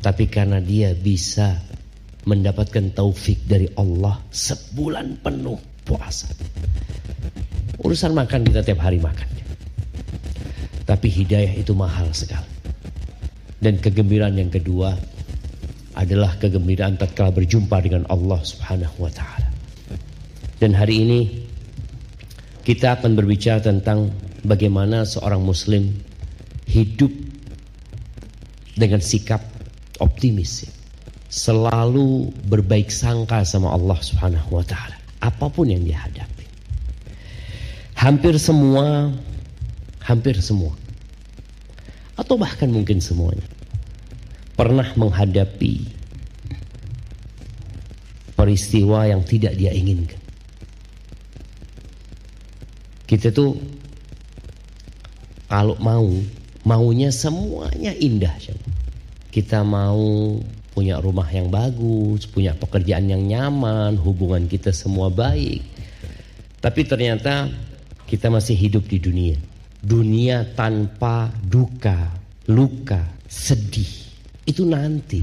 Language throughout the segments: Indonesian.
Tapi karena dia bisa mendapatkan taufik dari Allah sebulan penuh puasa. Urusan makan kita tiap hari makan. Tapi hidayah itu mahal sekali. Dan kegembiraan yang kedua adalah kegembiraan tatkala berjumpa dengan Allah Subhanahu wa taala. Dan hari ini kita akan berbicara tentang bagaimana seorang muslim hidup dengan sikap optimis. Selalu berbaik sangka sama Allah Subhanahu wa taala. Apa pun yang dia hadapi. Hampir semua hampir semua atau bahkan mungkin semuanya pernah menghadapi peristiwa yang tidak dia inginkan. Kita tuh kalau mau maunya semuanya indah. Kita mau punya rumah yang bagus, punya pekerjaan yang nyaman, hubungan kita semua baik. Tapi ternyata kita masih hidup di dunia. Dunia tanpa duka, luka, sedih. Itu nanti.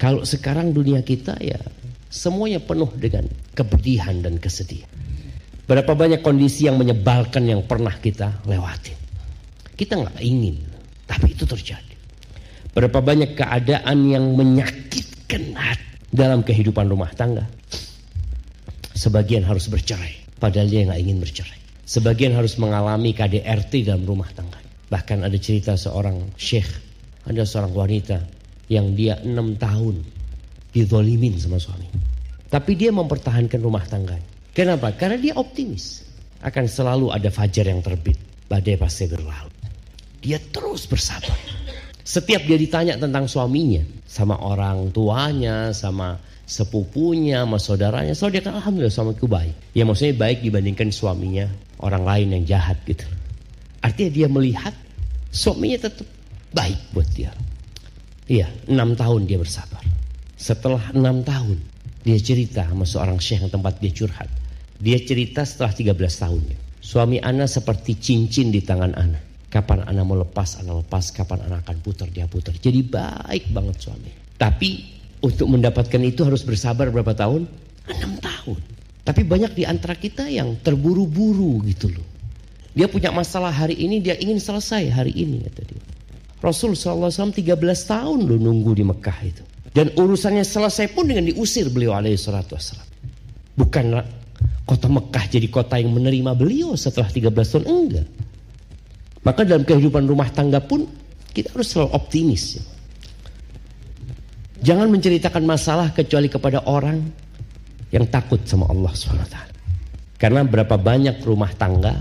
Kalau sekarang dunia kita ya semuanya penuh dengan kepedihan dan kesedihan. Berapa banyak kondisi yang menyebalkan yang pernah kita lewati. Kita nggak ingin, tapi itu terjadi. Berapa banyak keadaan yang menyakitkan hati dalam kehidupan rumah tangga. Sebagian harus bercerai, padahal dia nggak ingin bercerai. Sebagian harus mengalami KDRT dalam rumah tangga. Bahkan ada cerita seorang syekh, ada seorang wanita yang dia enam tahun dizolimin sama suami. Tapi dia mempertahankan rumah tangganya. Kenapa? Karena dia optimis. Akan selalu ada fajar yang terbit. Badai pasti berlalu. Dia terus bersabar. Setiap dia ditanya tentang suaminya. Sama orang tuanya, sama sepupunya, sama saudaranya. Selalu dia kata, Alhamdulillah suamiku baik. Ya maksudnya baik dibandingkan suaminya orang lain yang jahat gitu. Artinya dia melihat suaminya tetap baik buat dia. Iya, enam tahun dia bersabar. Setelah enam tahun, dia cerita sama seorang syekh yang tempat dia curhat. Dia cerita setelah 13 tahunnya. Suami Ana seperti cincin di tangan Ana. Kapan Ana mau lepas, Ana lepas. Kapan Ana akan putar, dia putar. Jadi baik banget suami. Tapi untuk mendapatkan itu harus bersabar berapa tahun? 6 tahun. Tapi banyak di antara kita yang terburu-buru gitu loh. Dia punya masalah hari ini, dia ingin selesai hari ini kata dia. Rasul SAW 13 tahun loh nunggu di Mekah itu. Dan urusannya selesai pun dengan diusir beliau alaihi salatu wassalam. Bukan kota Mekah jadi kota yang menerima beliau setelah 13 tahun enggak. Maka dalam kehidupan rumah tangga pun kita harus selalu optimis. Jangan menceritakan masalah kecuali kepada orang yang takut sama Allah SWT. Karena berapa banyak rumah tangga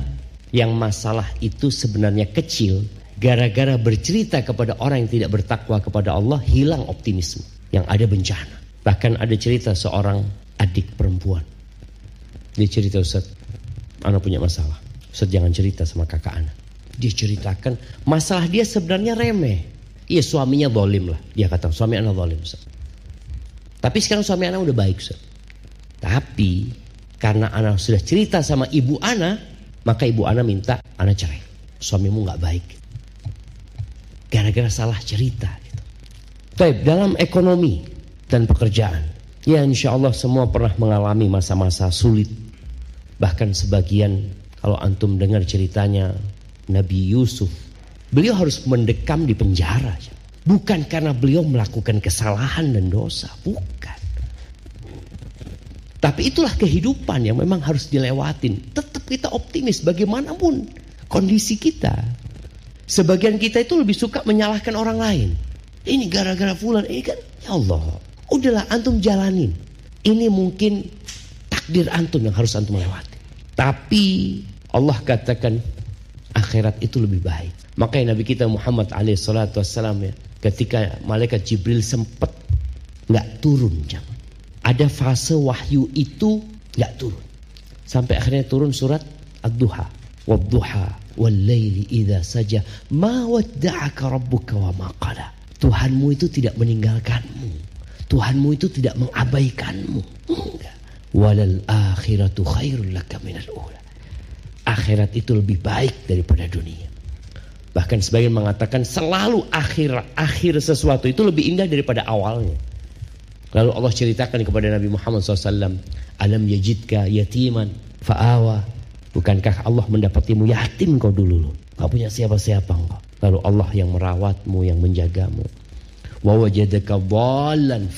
yang masalah itu sebenarnya kecil gara-gara bercerita kepada orang yang tidak bertakwa kepada Allah hilang optimisme yang ada bencana. Bahkan ada cerita seorang adik perempuan dia cerita Ustaz, anak punya masalah. Ustaz jangan cerita sama kakak anak. Dia ceritakan masalah dia sebenarnya remeh. Iya suaminya zalim lah. Dia kata suami anak zalim Ustaz. Tapi sekarang suami anak udah baik Ustaz. Tapi karena anak sudah cerita sama ibu anak, maka ibu anak minta anak cerai. Suamimu nggak baik. Gara-gara salah cerita. Gitu. Tapi dalam ekonomi dan pekerjaan, ya insya Allah semua pernah mengalami masa-masa sulit Bahkan sebagian kalau antum dengar ceritanya Nabi Yusuf, beliau harus mendekam di penjara. Bukan karena beliau melakukan kesalahan dan dosa, bukan. Tapi itulah kehidupan yang memang harus dilewatin. Tetap kita optimis bagaimanapun kondisi kita. Sebagian kita itu lebih suka menyalahkan orang lain. Ini gara-gara fulan, ini kan ya Allah. Udahlah antum jalanin. Ini mungkin takdir antum yang harus antum lewati. Tapi Allah katakan akhirat itu lebih baik. Makanya Nabi kita Muhammad alaihissalam ya, ketika malaikat Jibril sempat nggak turun jangan. Ada fase wahyu itu nggak turun. Sampai akhirnya turun surat Ad-Duha. Wadduha saja ma wadda'aka rabbuka wa. Tuhanmu itu tidak meninggalkanmu. Tuhanmu itu tidak mengabaikanmu. Enggak. Walal akhiratu khairul laka ula. Akhirat itu lebih baik daripada dunia. Bahkan sebagian mengatakan selalu akhir akhir sesuatu itu lebih indah daripada awalnya. Lalu Allah ceritakan kepada Nabi Muhammad SAW, Alam yajidka yatiman fa'awa. Bukankah Allah mendapatimu yatim kau dulu? Kau punya siapa-siapa engkau. Lalu Allah yang merawatmu, yang menjagamu. Wa wajadaka dhalan.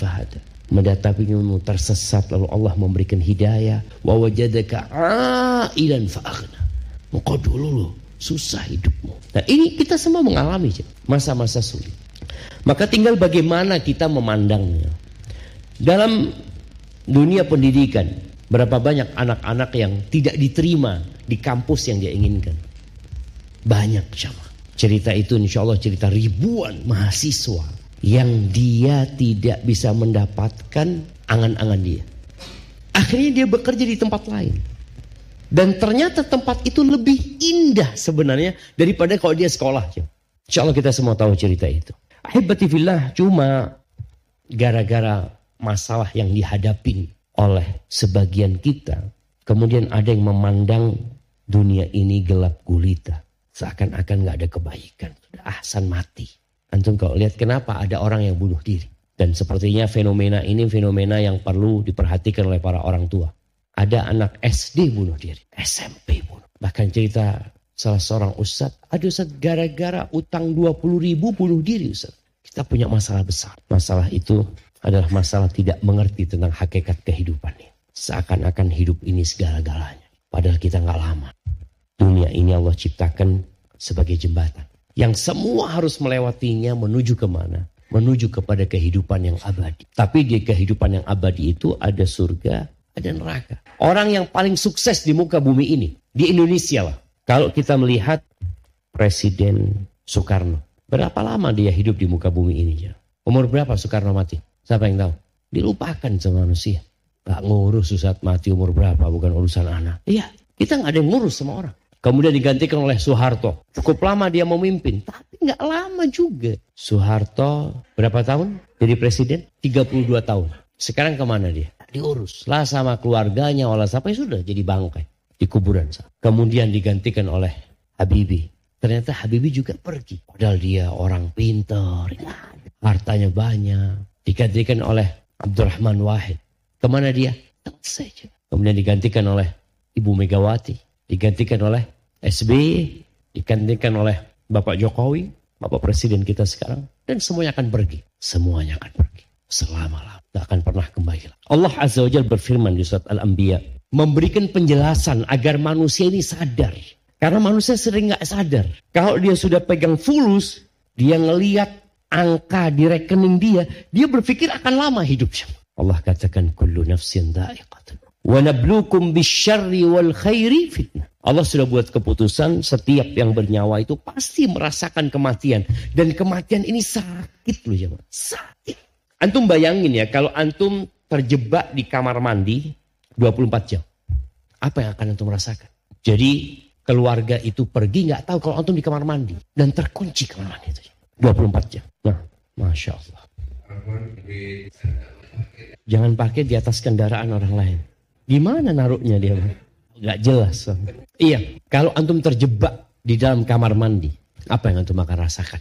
Mendatapimu tersesat lalu Allah memberikan hidayah. Wa wajadaka ailan fa'aghna. Engkau dulu loh susah hidupmu. Nah ini kita semua mengalami masa-masa sulit. Maka tinggal bagaimana kita memandangnya. Dalam dunia pendidikan, berapa banyak anak-anak yang tidak diterima di kampus yang dia inginkan. Banyak sama. Cerita itu insya Allah cerita ribuan mahasiswa yang dia tidak bisa mendapatkan angan-angan dia. Akhirnya dia bekerja di tempat lain. Dan ternyata tempat itu lebih indah sebenarnya daripada kalau dia sekolah. Insya Allah kita semua tahu cerita itu. Ahibati cuma gara-gara masalah yang dihadapi oleh sebagian kita. Kemudian ada yang memandang dunia ini gelap gulita. Seakan-akan gak ada kebaikan. Ahsan mati. Antum kalau lihat kenapa ada orang yang bunuh diri. Dan sepertinya fenomena ini fenomena yang perlu diperhatikan oleh para orang tua. Ada anak SD bunuh diri. SMP bunuh. Bahkan cerita salah seorang ustadz. Ada ustadz gara-gara utang 20 ribu bunuh diri ustadz. Kita punya masalah besar. Masalah itu adalah masalah tidak mengerti tentang hakikat kehidupan ini. Seakan-akan hidup ini segala-galanya. Padahal kita nggak lama. Dunia ini Allah ciptakan sebagai jembatan. Yang semua harus melewatinya menuju ke mana? Menuju kepada kehidupan yang abadi. Tapi di kehidupan yang abadi itu ada surga, ada neraka. Orang yang paling sukses di muka bumi ini. Di Indonesia lah. Kalau kita melihat Presiden Soekarno. Berapa lama dia hidup di muka bumi ini? Ya? Umur berapa Soekarno mati? Siapa yang tahu? Dilupakan sama manusia. Gak ngurus saat mati umur berapa, bukan urusan anak. Iya, kita gak ada yang ngurus sama orang. Kemudian digantikan oleh Soeharto. Cukup lama dia memimpin, tapi gak lama juga. Soeharto berapa tahun jadi presiden? 32 tahun. Sekarang ke mana dia? Diurus lah sama keluarganya, oleh siapa ya sudah jadi bangkai di kuburan. Kemudian digantikan oleh Habibie. Ternyata Habibie juga pergi. Padahal dia orang pintar, hartanya banyak, digantikan oleh Abdurrahman Wahid. Ke mana dia? Saja. Kemudian digantikan oleh Ibu Megawati, digantikan oleh SBY, digantikan oleh Bapak Jokowi, Bapak Presiden kita sekarang, dan semuanya akan pergi. Semuanya akan pergi. Selama-lama. Tidak akan pernah kembali. Allah Azza wa Jalla berfirman di surat Al-Anbiya. Memberikan penjelasan agar manusia ini sadar. Karena manusia sering nggak sadar. Kalau dia sudah pegang fulus, dia ngeliat angka di rekening dia, dia berpikir akan lama hidupnya. Allah katakan kullu nafsin dha'iqatun. Wa nabluukum bisyarri wal khairi fitnah. Allah sudah buat keputusan setiap yang bernyawa itu pasti merasakan kematian dan kematian ini sakit loh jemaah. Sakit. Antum bayangin ya kalau antum terjebak di kamar mandi 24 jam. Apa yang akan antum rasakan? Jadi keluarga itu pergi nggak tahu kalau antum di kamar mandi dan terkunci kamar mandi itu. 24 jam. Nah, Masya Allah. Jangan pakai di atas kendaraan orang lain. Gimana naruhnya dia? Gak jelas. Iya, kalau antum terjebak di dalam kamar mandi, apa yang antum akan rasakan?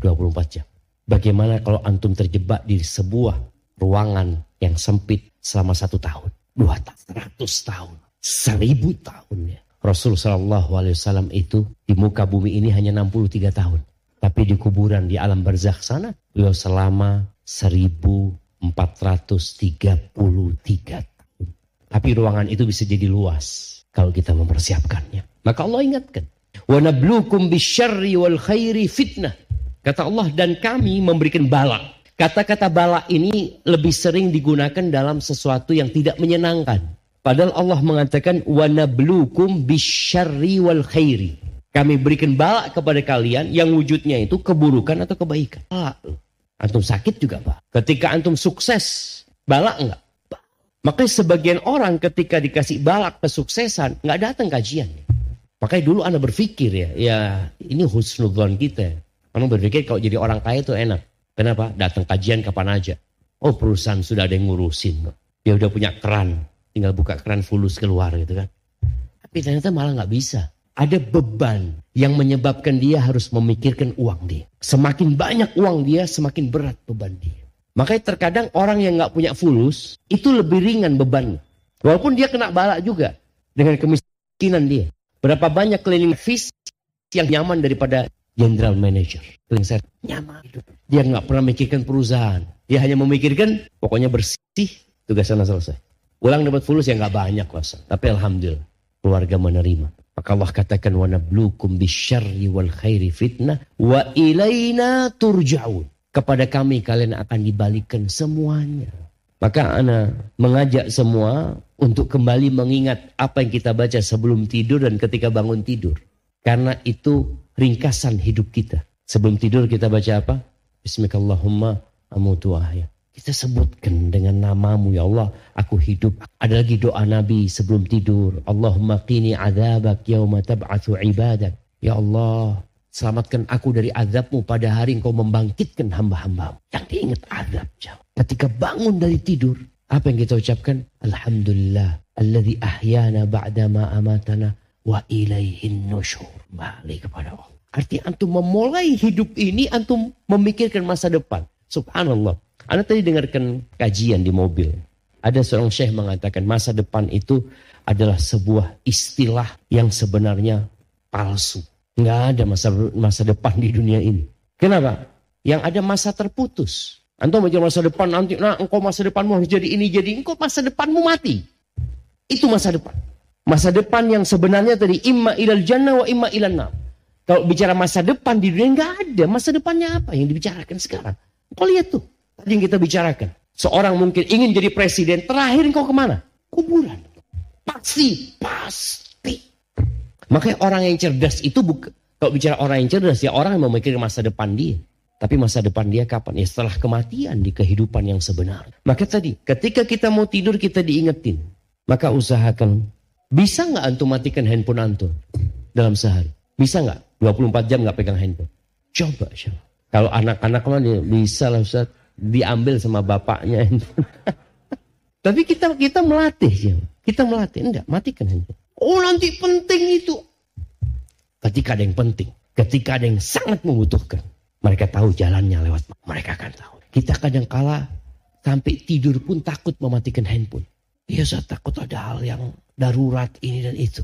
24 jam. Bagaimana kalau antum terjebak di sebuah ruangan yang sempit selama satu tahun, dua tahun, seratus tahun, seribu tahun ya. Rasul Shallallahu Alaihi itu di muka bumi ini hanya 63 tahun. Tapi di kuburan di alam barzakh sana beliau selama 1433 tahun. Tapi ruangan itu bisa jadi luas kalau kita mempersiapkannya. Maka Allah ingatkan, "Wa nabluukum bisyarri wal khairi fitnah." Kata Allah dan kami memberikan bala. Kata-kata bala ini lebih sering digunakan dalam sesuatu yang tidak menyenangkan. Padahal Allah mengatakan wa nabluukum bisyarri wal khairi. Kami berikan bala kepada kalian yang wujudnya itu keburukan atau kebaikan. Antum sakit juga Pak. Ketika antum sukses, bala enggak? Makanya sebagian orang ketika dikasih balak kesuksesan, nggak datang kajian. Makanya dulu anda berpikir ya, ya ini husnudzon kita. Anda berpikir kalau jadi orang kaya itu enak. Kenapa? Datang kajian kapan aja. Oh perusahaan sudah ada yang ngurusin. Dia udah punya keran. Tinggal buka keran fulus keluar gitu kan. Tapi ternyata malah nggak bisa. Ada beban yang menyebabkan dia harus memikirkan uang dia. Semakin banyak uang dia, semakin berat beban dia. Makanya terkadang orang yang nggak punya fulus, itu lebih ringan bebannya. Walaupun dia kena balak juga dengan kemiskinan dia. Berapa banyak cleaning fees yang nyaman daripada general manager. Cleaning service nyaman. Dia nggak pernah memikirkan perusahaan. Dia hanya memikirkan pokoknya bersih, tugas sana selesai. Ulang dapat fulus ya nggak banyak kuasa. Tapi alhamdulillah keluarga menerima. Maka Allah katakan wa nablukum bisyarri wal khairi fitnah wa ilaina turja'un. Kepada kami kalian akan dibalikkan semuanya. Maka ana mengajak semua untuk kembali mengingat apa yang kita baca sebelum tidur dan ketika bangun tidur. Karena itu ringkasan hidup kita. Sebelum tidur kita baca apa? Bismillahirrahmanirrahim. Kita sebutkan dengan namamu ya Allah. Aku hidup. Ada lagi doa Nabi sebelum tidur. Allahumma qini azabak yauma tab'athu ibadak. Ya Allah. Selamatkan aku dari azabmu pada hari engkau membangkitkan hamba-hambamu. Yang diingat azab. Ketika bangun dari tidur. Apa yang kita ucapkan? Alhamdulillah. Alladhi ahyana ba'dama amatana. Wa ilaihin nusyur. Balik kepada Allah. Artinya antum memulai hidup ini, antum memikirkan masa depan. Subhanallah. Anda tadi dengarkan kajian di mobil. Ada seorang syekh mengatakan masa depan itu adalah sebuah istilah yang sebenarnya palsu. Nggak ada masa masa depan di dunia ini. Kenapa? Yang ada masa terputus. Antum mikir masa depan nanti, nah engkau masa depanmu harus jadi ini, jadi engkau masa depanmu mati. Itu masa depan. Masa depan yang sebenarnya tadi imma ilal jannah wa imma ilal nar. Kalau bicara masa depan di dunia nggak ada. Masa depannya apa yang dibicarakan sekarang? Kau lihat tuh. Tadi yang kita bicarakan. Seorang mungkin ingin jadi presiden, terakhir kau ke mana? Kuburan. Pasti, pasti. Makanya orang yang cerdas itu bukan, kalau bicara orang yang cerdas ya orang yang memikirkan masa depan dia. Tapi masa depan dia kapan? Ya setelah kematian di kehidupan yang sebenar. Maka tadi, ketika kita mau tidur kita diingetin. Maka usahakan, bisa nggak antum matikan handphone antum dalam sehari? Bisa nggak? 24 jam nggak pegang handphone? Coba, coba. Kalau anak-anak mana bisa lah Ustaz diambil sama bapaknya. Tapi kita kita melatih ya. Kita melatih enggak matikan handphone. Oh nanti penting itu. Ketika ada yang penting, ketika ada yang sangat membutuhkan, mereka tahu jalannya lewat. Mereka akan tahu. Kita kadang kala sampai tidur pun takut mematikan handphone. Ya saya takut ada hal yang darurat ini dan itu.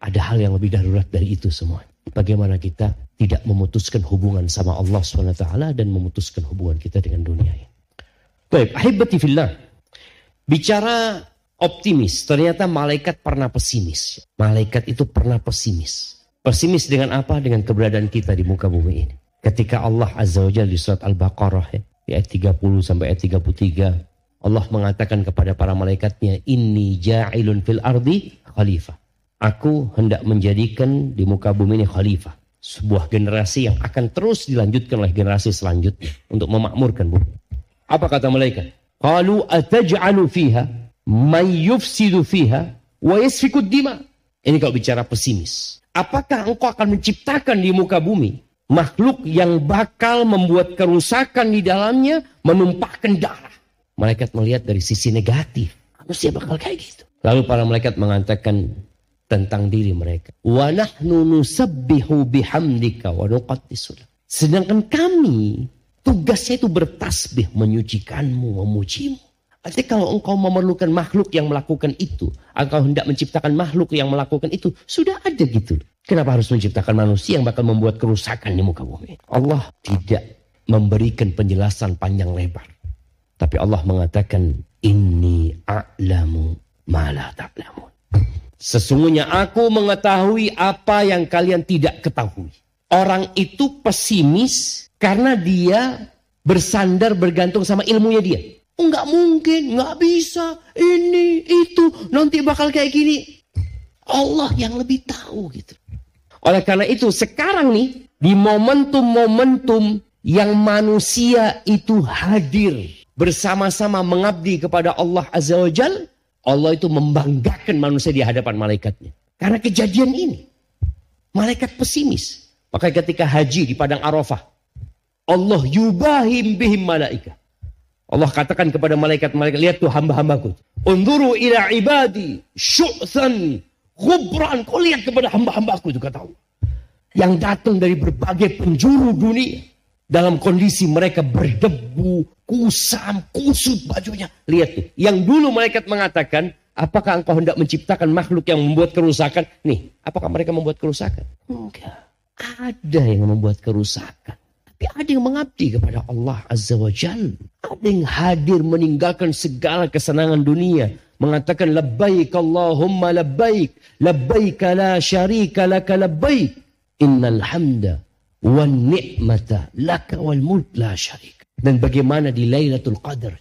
Ada hal yang lebih darurat dari itu semua. Bagaimana kita tidak memutuskan hubungan sama Allah SWT dan memutuskan hubungan kita dengan dunia ini. Baik, ahibati fillah. Bicara optimis, ternyata malaikat pernah pesimis. Malaikat itu pernah pesimis. Pesimis dengan apa? Dengan keberadaan kita di muka bumi ini. Ketika Allah Azza wa di surat Al-Baqarah ya, di ayat 30 sampai ayat 33, Allah mengatakan kepada para malaikatnya, "Inni ja'ilun fil ardi khalifah." Aku hendak menjadikan di muka bumi ini khalifah sebuah generasi yang akan terus dilanjutkan oleh generasi selanjutnya untuk memakmurkan bumi. Apa kata malaikat? Qalu ataj'alu fiha may yufsidu fiha wa yasfiku dima. Ini kalau bicara pesimis. Apakah engkau akan menciptakan di muka bumi makhluk yang bakal membuat kerusakan di dalamnya, menumpahkan darah? Malaikat melihat dari sisi negatif. Manusia bakal kayak gitu. Lalu para malaikat mengatakan, tentang diri mereka. Wa nahnu nusabbihu bihamdika wa Sedangkan kami tugasnya itu bertasbih menyucikanmu, memujimu. Artinya kalau engkau memerlukan makhluk yang melakukan itu, engkau hendak menciptakan makhluk yang melakukan itu, sudah ada gitu. Kenapa harus menciptakan manusia yang bakal membuat kerusakan di muka bumi? Allah tidak memberikan penjelasan panjang lebar. Tapi Allah mengatakan, Inni a'lamu ma la ta'lamun. Sesungguhnya aku mengetahui apa yang kalian tidak ketahui. Orang itu pesimis karena dia bersandar bergantung sama ilmunya dia. Enggak mungkin, enggak bisa, ini, itu, nanti bakal kayak gini. Allah yang lebih tahu gitu. Oleh karena itu sekarang nih di momentum-momentum yang manusia itu hadir bersama-sama mengabdi kepada Allah Azza wa Jalla Allah itu membanggakan manusia di hadapan malaikatnya. Karena kejadian ini. Malaikat pesimis. Maka ketika haji di padang Arafah. Allah yubahim bihim malaika. Allah katakan kepada malaikat-malaikat, lihat tuh hamba-hambaku. Unduru ila ibadi syu'than Ghubran, kau lihat kepada hamba-hambaku itu kata Allah. Yang datang dari berbagai penjuru dunia. Dalam kondisi mereka berdebu, kusam, kusut bajunya. Lihat tuh, yang dulu malaikat mengatakan, apakah engkau hendak menciptakan makhluk yang membuat kerusakan? Nih, apakah mereka membuat kerusakan? Enggak. Ada yang membuat kerusakan. Tapi ada yang mengabdi kepada Allah Azza wa Jal. Ada yang hadir meninggalkan segala kesenangan dunia. Mengatakan labbaik Allahumma labbaik labbaik la syarika laka labbaik. Innal hamda wan ni'mata laka wal mulk la syarika. Dan bagaimana di Lailatul Qadar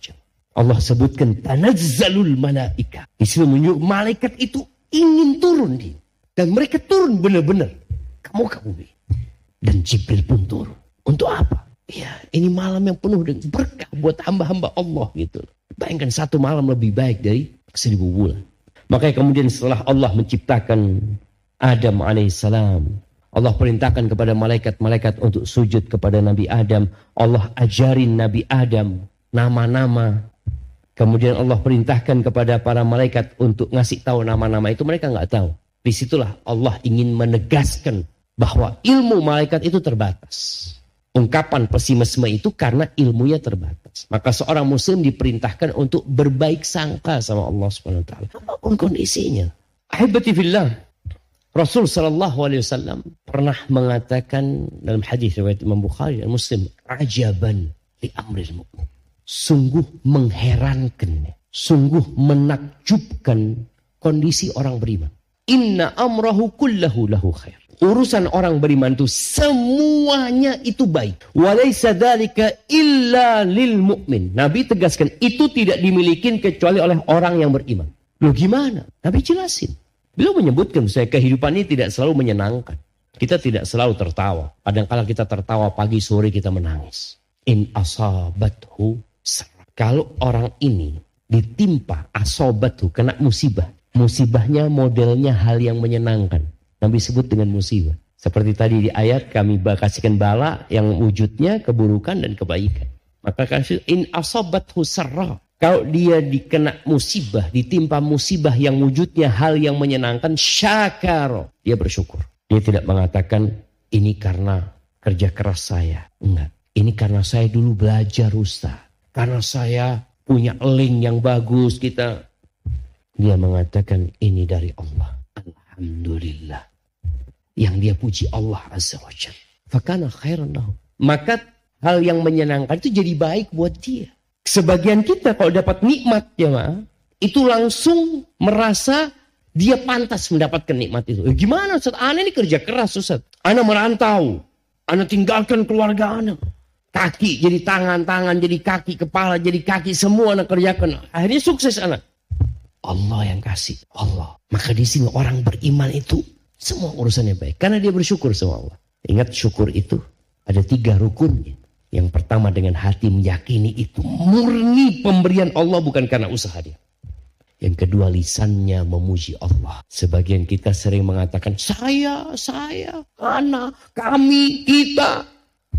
Allah sebutkan tanazzalul malaika. Istilah menunjuk malaikat itu ingin turun di dan mereka turun benar-benar kamu kamu dan Jibril pun turun untuk apa ya ini malam yang penuh dengan berkah buat hamba-hamba Allah gitu bayangkan satu malam lebih baik dari seribu bulan. Makanya kemudian setelah Allah menciptakan Adam alaihissalam, Allah perintahkan kepada malaikat-malaikat untuk sujud kepada Nabi Adam. Allah ajarin Nabi Adam nama-nama. Kemudian Allah perintahkan kepada para malaikat untuk ngasih tahu nama-nama itu mereka nggak tahu. Di situlah Allah ingin menegaskan bahwa ilmu malaikat itu terbatas ungkapan pesimisme itu karena ilmunya terbatas. Maka seorang muslim diperintahkan untuk berbaik sangka sama Allah Subhanahu wa taala. Apa pun kondisinya. Ahibati fillah. Rasul sallallahu alaihi wasallam pernah mengatakan dalam hadis riwayat Imam Bukhari dan Muslim, "Ajaban li amril mu'min." Sungguh mengherankan, sungguh menakjubkan kondisi orang beriman. Inna amrahu kullahu lahu khair urusan orang beriman itu semuanya itu baik. Walaysa dzalika illa lil mu'min. Nabi tegaskan itu tidak dimiliki kecuali oleh orang yang beriman. Loh gimana? Nabi jelasin. Beliau menyebutkan saya kehidupan ini tidak selalu menyenangkan. Kita tidak selalu tertawa. Kadang-kala kita tertawa pagi sore kita menangis. In asabathu Kalau orang ini ditimpa asobathu kena musibah. Musibahnya modelnya hal yang menyenangkan Nabi sebut dengan musibah. Seperti tadi di ayat kami kasihkan bala yang wujudnya keburukan dan kebaikan. Maka kasih in asobat husarra. Kalau dia dikena musibah, ditimpa musibah yang wujudnya hal yang menyenangkan, syakar. Dia bersyukur. Dia tidak mengatakan ini karena kerja keras saya. Enggak. Ini karena saya dulu belajar Ustaz. Karena saya punya link yang bagus kita. Dia mengatakan ini dari Allah. Alhamdulillah yang dia puji Allah Azza wa Jalla. Fakana khairan. Maka hal yang menyenangkan itu jadi baik buat dia. Sebagian kita kalau dapat nikmat ya ma, itu langsung merasa dia pantas mendapatkan nikmat itu. Eh, gimana Ustaz? Ana ini kerja keras Ustaz. Ana merantau. Ana tinggalkan keluarga ana. Kaki jadi tangan, tangan jadi kaki, kepala jadi kaki, semua anak kerjakan. Akhirnya sukses anak. Allah yang kasih. Allah. Maka di sini orang beriman itu semua urusannya baik. Karena dia bersyukur sama Allah. Ingat syukur itu ada tiga rukunnya. Yang pertama dengan hati meyakini itu murni pemberian Allah bukan karena usaha dia. Yang kedua lisannya memuji Allah. Sebagian kita sering mengatakan saya, saya, anak, kami, kita.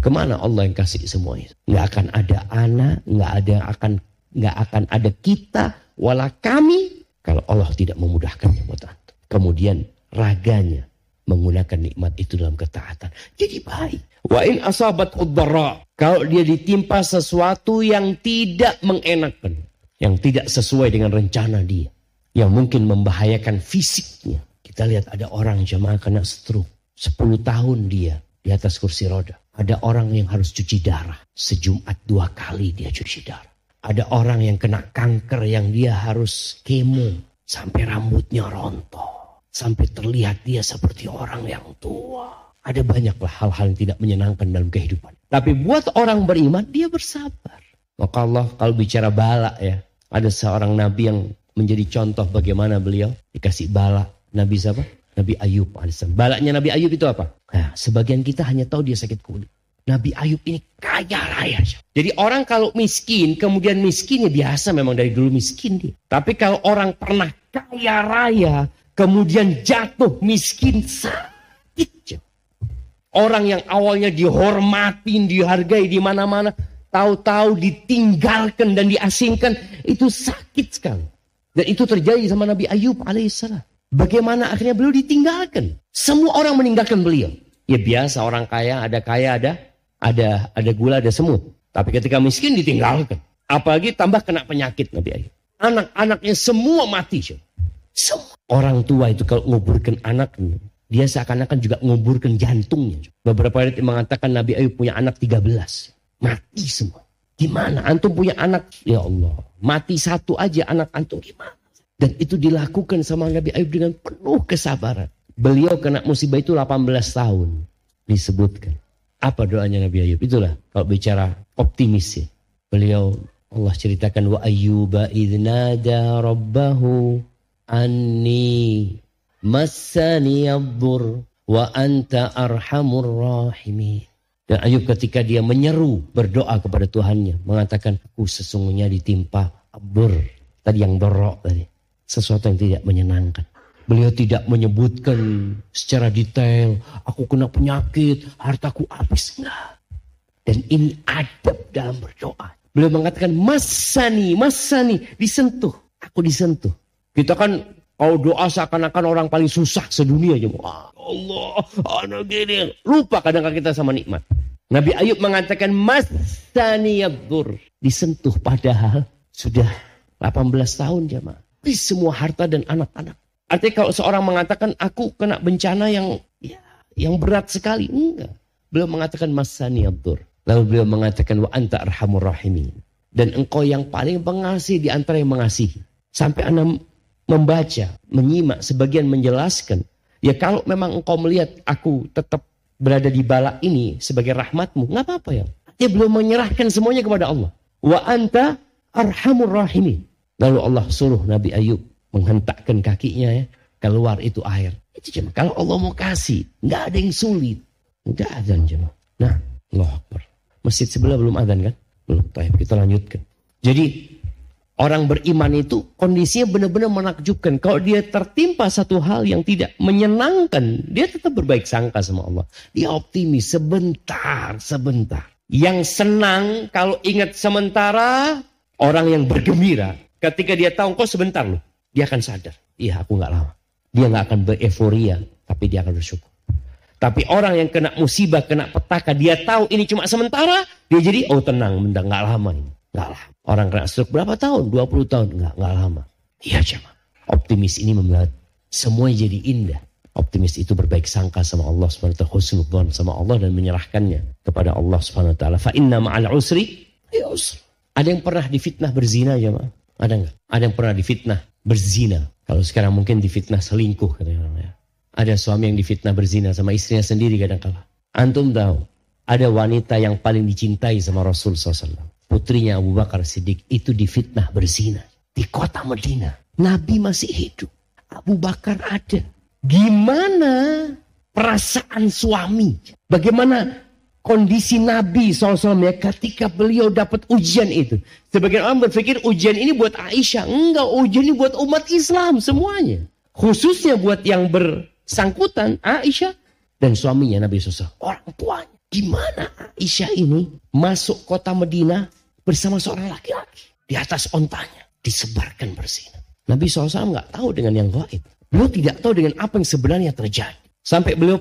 Ke mana Allah yang kasih semua itu? Nggak akan ada anak, nggak ada akan nggak akan ada kita, wala kami kalau Allah tidak memudahkannya buat anda. Kemudian raganya menggunakan nikmat itu dalam ketaatan. Jadi baik. Wa in asabat udara. Kalau dia ditimpa sesuatu yang tidak mengenakan. Yang tidak sesuai dengan rencana dia. Yang mungkin membahayakan fisiknya. Kita lihat ada orang jamaah kena stroke. 10 tahun dia di atas kursi roda. Ada orang yang harus cuci darah. Sejumat dua kali dia cuci darah. Ada orang yang kena kanker yang dia harus kemo. Sampai rambutnya rontok Sampai terlihat dia seperti orang yang tua. Ada banyaklah hal-hal yang tidak menyenangkan dalam kehidupan. Tapi buat orang beriman, dia bersabar. Maka Allah kalau bicara bala ya. Ada seorang nabi yang menjadi contoh bagaimana beliau dikasih bala. Nabi siapa? Nabi Ayub. Balanya Nabi Ayub itu apa? Nah, sebagian kita hanya tahu dia sakit kulit. Nabi Ayub ini kaya raya. Jadi orang kalau miskin, kemudian miskinnya biasa memang dari dulu miskin dia. Tapi kalau orang pernah kaya raya, kemudian jatuh miskin sakit. Orang yang awalnya dihormatin, dihargai di mana-mana, tahu-tahu ditinggalkan dan diasingkan, itu sakit sekali. Dan itu terjadi sama Nabi Ayub alaihissalam. Bagaimana akhirnya beliau ditinggalkan. Semua orang meninggalkan beliau. Ya biasa orang kaya ada kaya ada ada ada gula ada semut. Tapi ketika miskin ditinggalkan. Apalagi tambah kena penyakit Nabi Ayub. Anak-anaknya semua mati. Orang tua itu kalau nguburkan anaknya. Dia seakan-akan juga nguburkan jantungnya. Beberapa ayat mengatakan Nabi Ayub punya anak 13. Mati semua. Gimana? Antum punya anak. Ya Allah. Mati satu aja anak antum gimana? Dan itu dilakukan sama Nabi Ayub dengan penuh kesabaran. Beliau kena musibah itu 18 tahun. Disebutkan. Apa doanya Nabi Ayub? Itulah kalau bicara optimis ya. Beliau Allah ceritakan wa ayyuba idnada rabbahu anni massani yadur wa anta arhamur rahimin. Dan Ayub ketika dia menyeru berdoa kepada Tuhannya mengatakan aku sesungguhnya ditimpa abur tadi yang dorok tadi sesuatu yang tidak menyenangkan. Beliau tidak menyebutkan secara detail aku kena penyakit, hartaku habis enggak. Dan ini adab dalam berdoa. Beliau mengatakan masani, masani, disentuh. Aku disentuh. Kita kan kalau doa seakan-akan orang paling susah sedunia aja. Wah, Allah, anak gini. Lupa kadang-kadang kita sama nikmat. Nabi Ayub mengatakan masani yabdur. Disentuh padahal sudah 18 tahun jemaah. Di semua harta dan anak-anak. Artinya kalau seorang mengatakan aku kena bencana yang ya, yang berat sekali. Enggak. Beliau mengatakan masani yabdur. Lalu beliau mengatakan wa anta arhamur rahimin. Dan engkau yang paling pengasih di antara yang mengasihi. Sampai anak membaca, menyimak, sebagian menjelaskan. Ya kalau memang engkau melihat aku tetap berada di bala ini sebagai rahmatmu, nggak apa-apa ya. Dia belum menyerahkan semuanya kepada Allah. Wa anta arhamur rahimin. Lalu Allah suruh Nabi Ayub menghentakkan kakinya ya, keluar itu air. Itu cuma kalau Allah mau kasih, nggak ada yang sulit. Nggak ada jemaah. Nah, Allah Akbar. Masjid sebelah belum adzan kan? Belum. Kita lanjutkan. Jadi orang beriman itu kondisinya benar-benar menakjubkan. Kalau dia tertimpa satu hal yang tidak menyenangkan, dia tetap berbaik sangka sama Allah. Dia optimis sebentar, sebentar. Yang senang kalau ingat sementara, orang yang bergembira. Ketika dia tahu kok sebentar loh, dia akan sadar. Iya aku nggak lama. Dia nggak akan bereforia, tapi dia akan bersyukur. Tapi orang yang kena musibah, kena petaka, dia tahu ini cuma sementara, dia jadi, oh tenang, benda nggak lama ini. Nggak lama. Orang kena stroke berapa tahun? 20 tahun. Nggak, nggak lama. Iya cuma. Optimis ini membuat semuanya jadi indah. Optimis itu berbaik sangka sama Allah SWT. Husnudhan sama Allah dan menyerahkannya kepada Allah SWT. Fa inna ma'al usri, ya usri. Ada yang pernah difitnah berzina ya Ada nggak? Ada yang pernah difitnah berzina. Kalau sekarang mungkin difitnah selingkuh katanya ya. Ada suami yang difitnah berzina sama istrinya sendiri kadang-kala. Antum tahu, ada wanita yang paling dicintai sama Rasul SAW. Putrinya Abu Bakar Siddiq itu difitnah berzina. Di kota Medina. Nabi masih hidup. Abu Bakar ada. Gimana perasaan suami? Bagaimana kondisi Nabi SAW ya ketika beliau dapat ujian itu. Sebagian orang berpikir ujian ini buat Aisyah. Enggak, ujian ini buat umat Islam semuanya. Khususnya buat yang ber, sangkutan Aisyah dan suaminya Nabi SAW. Orang tuanya. Gimana Aisyah ini masuk kota Medina bersama seorang laki-laki. Di atas ontanya. Disebarkan bersih. Nabi SAW nggak tahu dengan yang gaib. Beliau tidak tahu dengan apa yang sebenarnya terjadi. Sampai beliau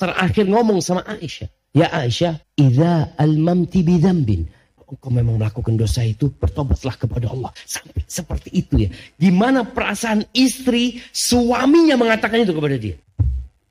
terakhir ngomong sama Aisyah. Ya Aisyah, Iza al-mamti bidambin. Engkau memang melakukan dosa itu, bertobatlah kepada Allah. Sampai seperti itu ya. Gimana perasaan istri, suaminya mengatakan itu kepada dia.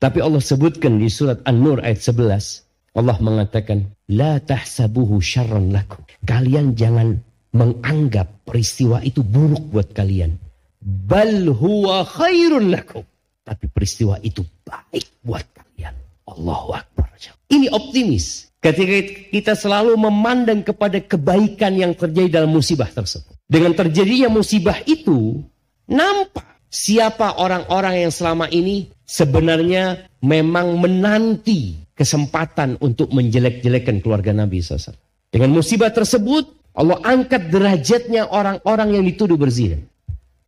Tapi Allah sebutkan di surat An-Nur ayat 11. Allah mengatakan, La tahsabuhu syarran lakum. Kalian jangan menganggap peristiwa itu buruk buat kalian. Bal huwa khairun lakum. Tapi peristiwa itu baik buat kalian. Allahu Akbar. Ini optimis. Ketika kita selalu memandang kepada kebaikan yang terjadi dalam musibah tersebut. Dengan terjadinya musibah itu, nampak siapa orang-orang yang selama ini sebenarnya memang menanti kesempatan untuk menjelek-jelekan keluarga Nabi SAW. Dengan musibah tersebut, Allah angkat derajatnya orang-orang yang dituduh berzina.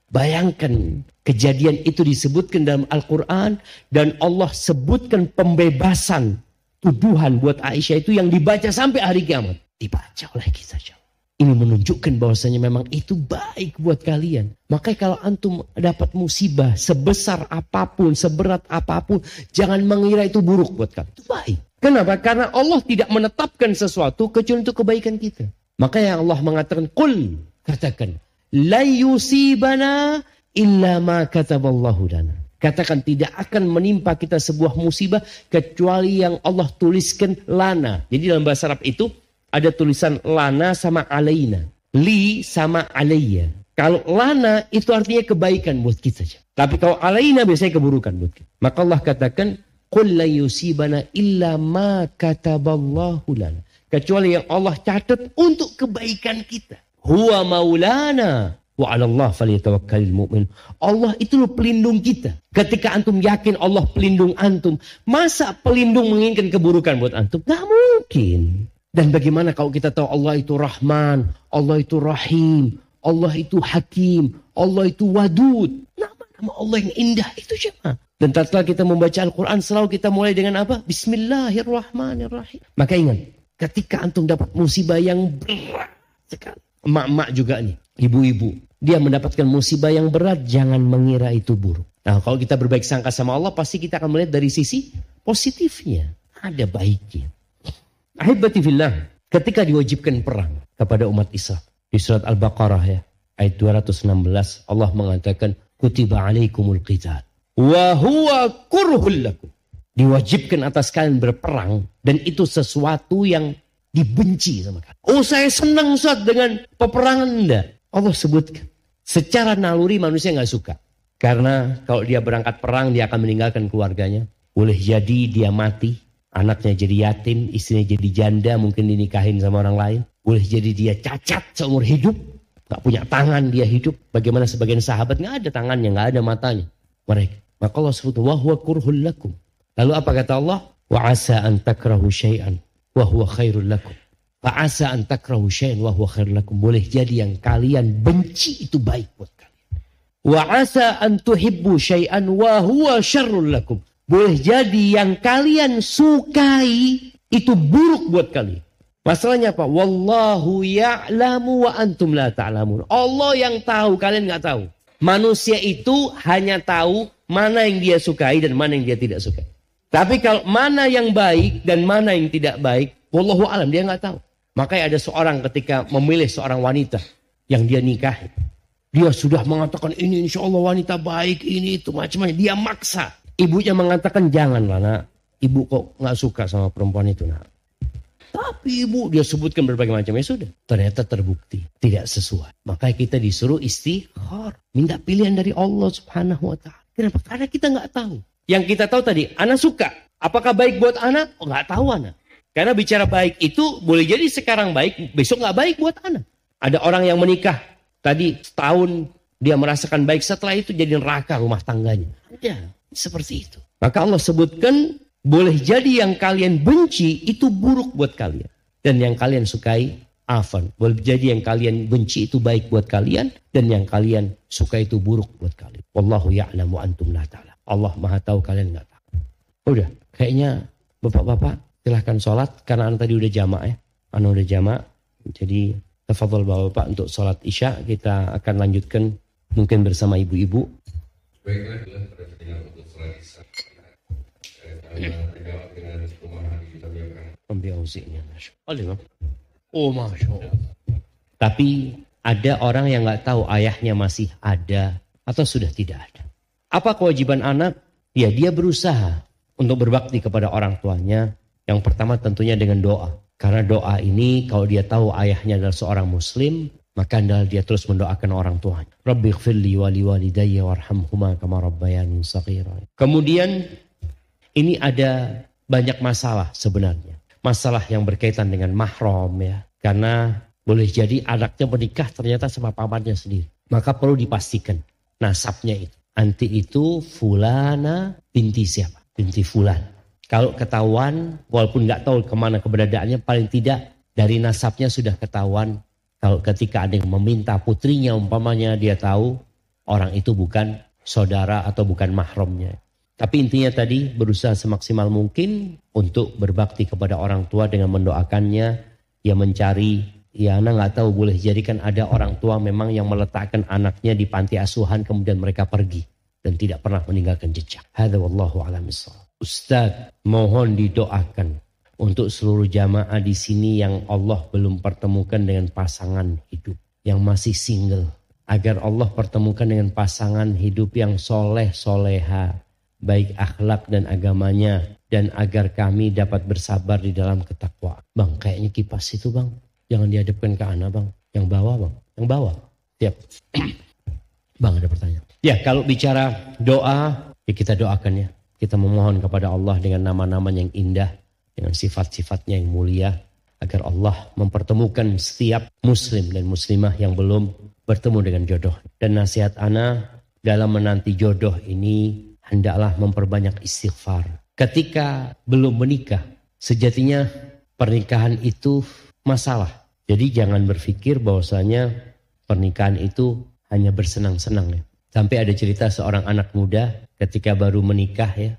Bayangkan kejadian itu disebutkan dalam Al-Quran dan Allah sebutkan pembebasan tuduhan buat Aisyah itu yang dibaca sampai hari kiamat. Dibaca oleh kita. Ini menunjukkan bahwasanya memang itu baik buat kalian. Makanya kalau antum dapat musibah sebesar apa pun, seberat apa pun, jangan mengira itu buruk buat kalian. Itu baik. Kenapa? Karena Allah tidak menetapkan sesuatu kecuali untuk kebaikan kita. Makanya Allah mengatakan, Qul, katakan, La yusibana illa ma kataballahu lana. Katakan tidak akan menimpa kita sebuah musibah kecuali yang Allah tuliskan lana. Jadi dalam bahasa Arab itu ada tulisan lana sama alaina. Li sama alayya. Kalau lana itu artinya kebaikan buat kita saja. Tapi kalau alaina biasanya keburukan buat kita. Maka Allah katakan, Qul la yusibana illa ma kataballahu lana. Kecuali yang Allah catat untuk kebaikan kita. Huwa maulana. Wa Allah falyatawakkalul mu'min. Allah itu pelindung kita. Ketika antum yakin Allah pelindung antum, masa pelindung menginginkan keburukan buat antum? Gak mungkin. Dan bagaimana kalau kita tahu Allah itu Rahman, Allah itu Rahim, Allah itu Hakim, Allah itu Wadud. Nama-nama Allah yang indah itu siapa? Dan tatkala kita membaca Al-Quran selalu kita mulai dengan apa? Bismillahirrahmanirrahim. Maka ingat, ketika antum dapat musibah yang berat sekali. Emak-emak juga nih, ibu-ibu. Dia mendapatkan musibah yang berat, jangan mengira itu buruk. Nah kalau kita berbaik sangka sama Allah, pasti kita akan melihat dari sisi positifnya. Ada baiknya. Ahibati fillah, ketika diwajibkan perang kepada umat Islam di surat Al-Baqarah ya, ayat 216 Allah mengatakan kutiba alaikumul qital wa huwa. Diwajibkan atas kalian berperang dan itu sesuatu yang dibenci sama kalian. Oh saya senang Ustaz dengan peperangan Anda. Allah sebutkan. Secara naluri manusia nggak suka. Karena kalau dia berangkat perang dia akan meninggalkan keluarganya. Boleh jadi dia mati Anaknya jadi yatim, istrinya jadi janda, mungkin dinikahin sama orang lain. Boleh jadi dia cacat seumur hidup. Gak punya tangan dia hidup. Bagaimana sebagian sahabat gak ada tangannya, gak ada matanya. Mereka. Maka Allah sebut, wahwa kurhul lakum. Lalu apa kata Allah? Wa asa an takrahu syai'an wahwa khairul lakum. Wa asa an takrahu syai'an wahwa khairul lakum. Boleh jadi yang kalian benci itu baik buat kalian. Wa asa an tuhibbu syai'an wahwa syarrul lakum. Boleh jadi yang kalian sukai itu buruk buat kalian. Masalahnya apa? Wallahu ya'lamu wa antum la ta'lamun. Allah yang tahu, kalian nggak tahu. Manusia itu hanya tahu mana yang dia sukai dan mana yang dia tidak sukai. Tapi kalau mana yang baik dan mana yang tidak baik, wallahu alam dia nggak tahu. Makanya ada seorang ketika memilih seorang wanita yang dia nikahi. Dia sudah mengatakan ini insya Allah wanita baik ini itu macam-macam. Dia maksa. Ibunya mengatakan janganlah nak. Ibu kok nggak suka sama perempuan itu nak. Tapi ibu dia sebutkan berbagai macam ya sudah. Ternyata terbukti tidak sesuai. Makanya kita disuruh istighfar. Minta pilihan dari Allah subhanahu wa ta'ala. Kenapa? Karena kita nggak tahu. Yang kita tahu tadi, anak suka. Apakah baik buat anak? Oh nggak tahu anak. Karena bicara baik itu boleh jadi sekarang baik, besok nggak baik buat anak. Ada orang yang menikah tadi setahun dia merasakan baik setelah itu jadi neraka rumah tangganya. Ada. Seperti itu. Maka Allah sebutkan boleh jadi yang kalian benci itu buruk buat kalian. Dan yang kalian sukai afan. Boleh jadi yang kalian benci itu baik buat kalian. Dan yang kalian suka itu buruk buat kalian. Wallahu ya'lamu antum la ta'ala. Allah maha tahu kalian nggak tahu. Udah, kayaknya bapak-bapak silahkan sholat. Karena anak tadi udah jamak ya. Anu udah jamak. Jadi tafadhol bapak-bapak untuk sholat isya. Kita akan lanjutkan mungkin bersama ibu-ibu. Baiklah, Ambil ausiknya. Oh Masya Allah. Tapi ada orang yang nggak tahu ayahnya masih ada atau sudah tidak ada. Apa kewajiban anak? Ya dia berusaha untuk berbakti kepada orang tuanya. Yang pertama tentunya dengan doa. Karena doa ini kalau dia tahu ayahnya adalah seorang muslim, maka adalah dia terus mendoakan orang tuanya. Rabbi wali walidayya warhamhuma kama rabbayani Kemudian ini ada banyak masalah sebenarnya. Masalah yang berkaitan dengan mahram ya. Karena boleh jadi anaknya menikah ternyata sama pamannya sendiri. Maka perlu dipastikan nasabnya itu. Anti itu fulana binti siapa? Binti fulan. Kalau ketahuan, walaupun nggak tahu ke mana keberadaannya, paling tidak dari nasabnya sudah ketahuan. Kalau ketika ada yang meminta putrinya, umpamanya dia tahu orang itu bukan saudara atau bukan mahramnya. Tapi intinya tadi berusaha semaksimal mungkin untuk berbakti kepada orang tua dengan mendoakannya, ya mencari Ya, anak nggak tahu boleh jadi kan ada orang tua memang yang meletakkan anaknya di panti asuhan kemudian mereka pergi dan tidak pernah meninggalkan jejak. Hada wallahu a'lam Ustaz, mohon didoakan untuk seluruh jamaah di sini yang Allah belum pertemukan dengan pasangan hidup yang masih single agar Allah pertemukan dengan pasangan hidup yang soleh soleha baik akhlak dan agamanya dan agar kami dapat bersabar di dalam ketakwaan. Bang, kayaknya kipas itu bang Jangan dihadapkan ke anak bang. Yang bawah bang. Yang bawah. Siap. bang ada pertanyaan. Ya kalau bicara doa. Ya kita doakan ya. Kita memohon kepada Allah dengan nama-nama yang indah. Dengan sifat-sifatnya yang mulia. Agar Allah mempertemukan setiap muslim dan muslimah yang belum bertemu dengan jodoh. Dan nasihat ana dalam menanti jodoh ini hendaklah memperbanyak istighfar. Ketika belum menikah, sejatinya pernikahan itu masalah. Jadi jangan berpikir bahwasanya pernikahan itu hanya bersenang-senang ya. Sampai ada cerita seorang anak muda ketika baru menikah ya.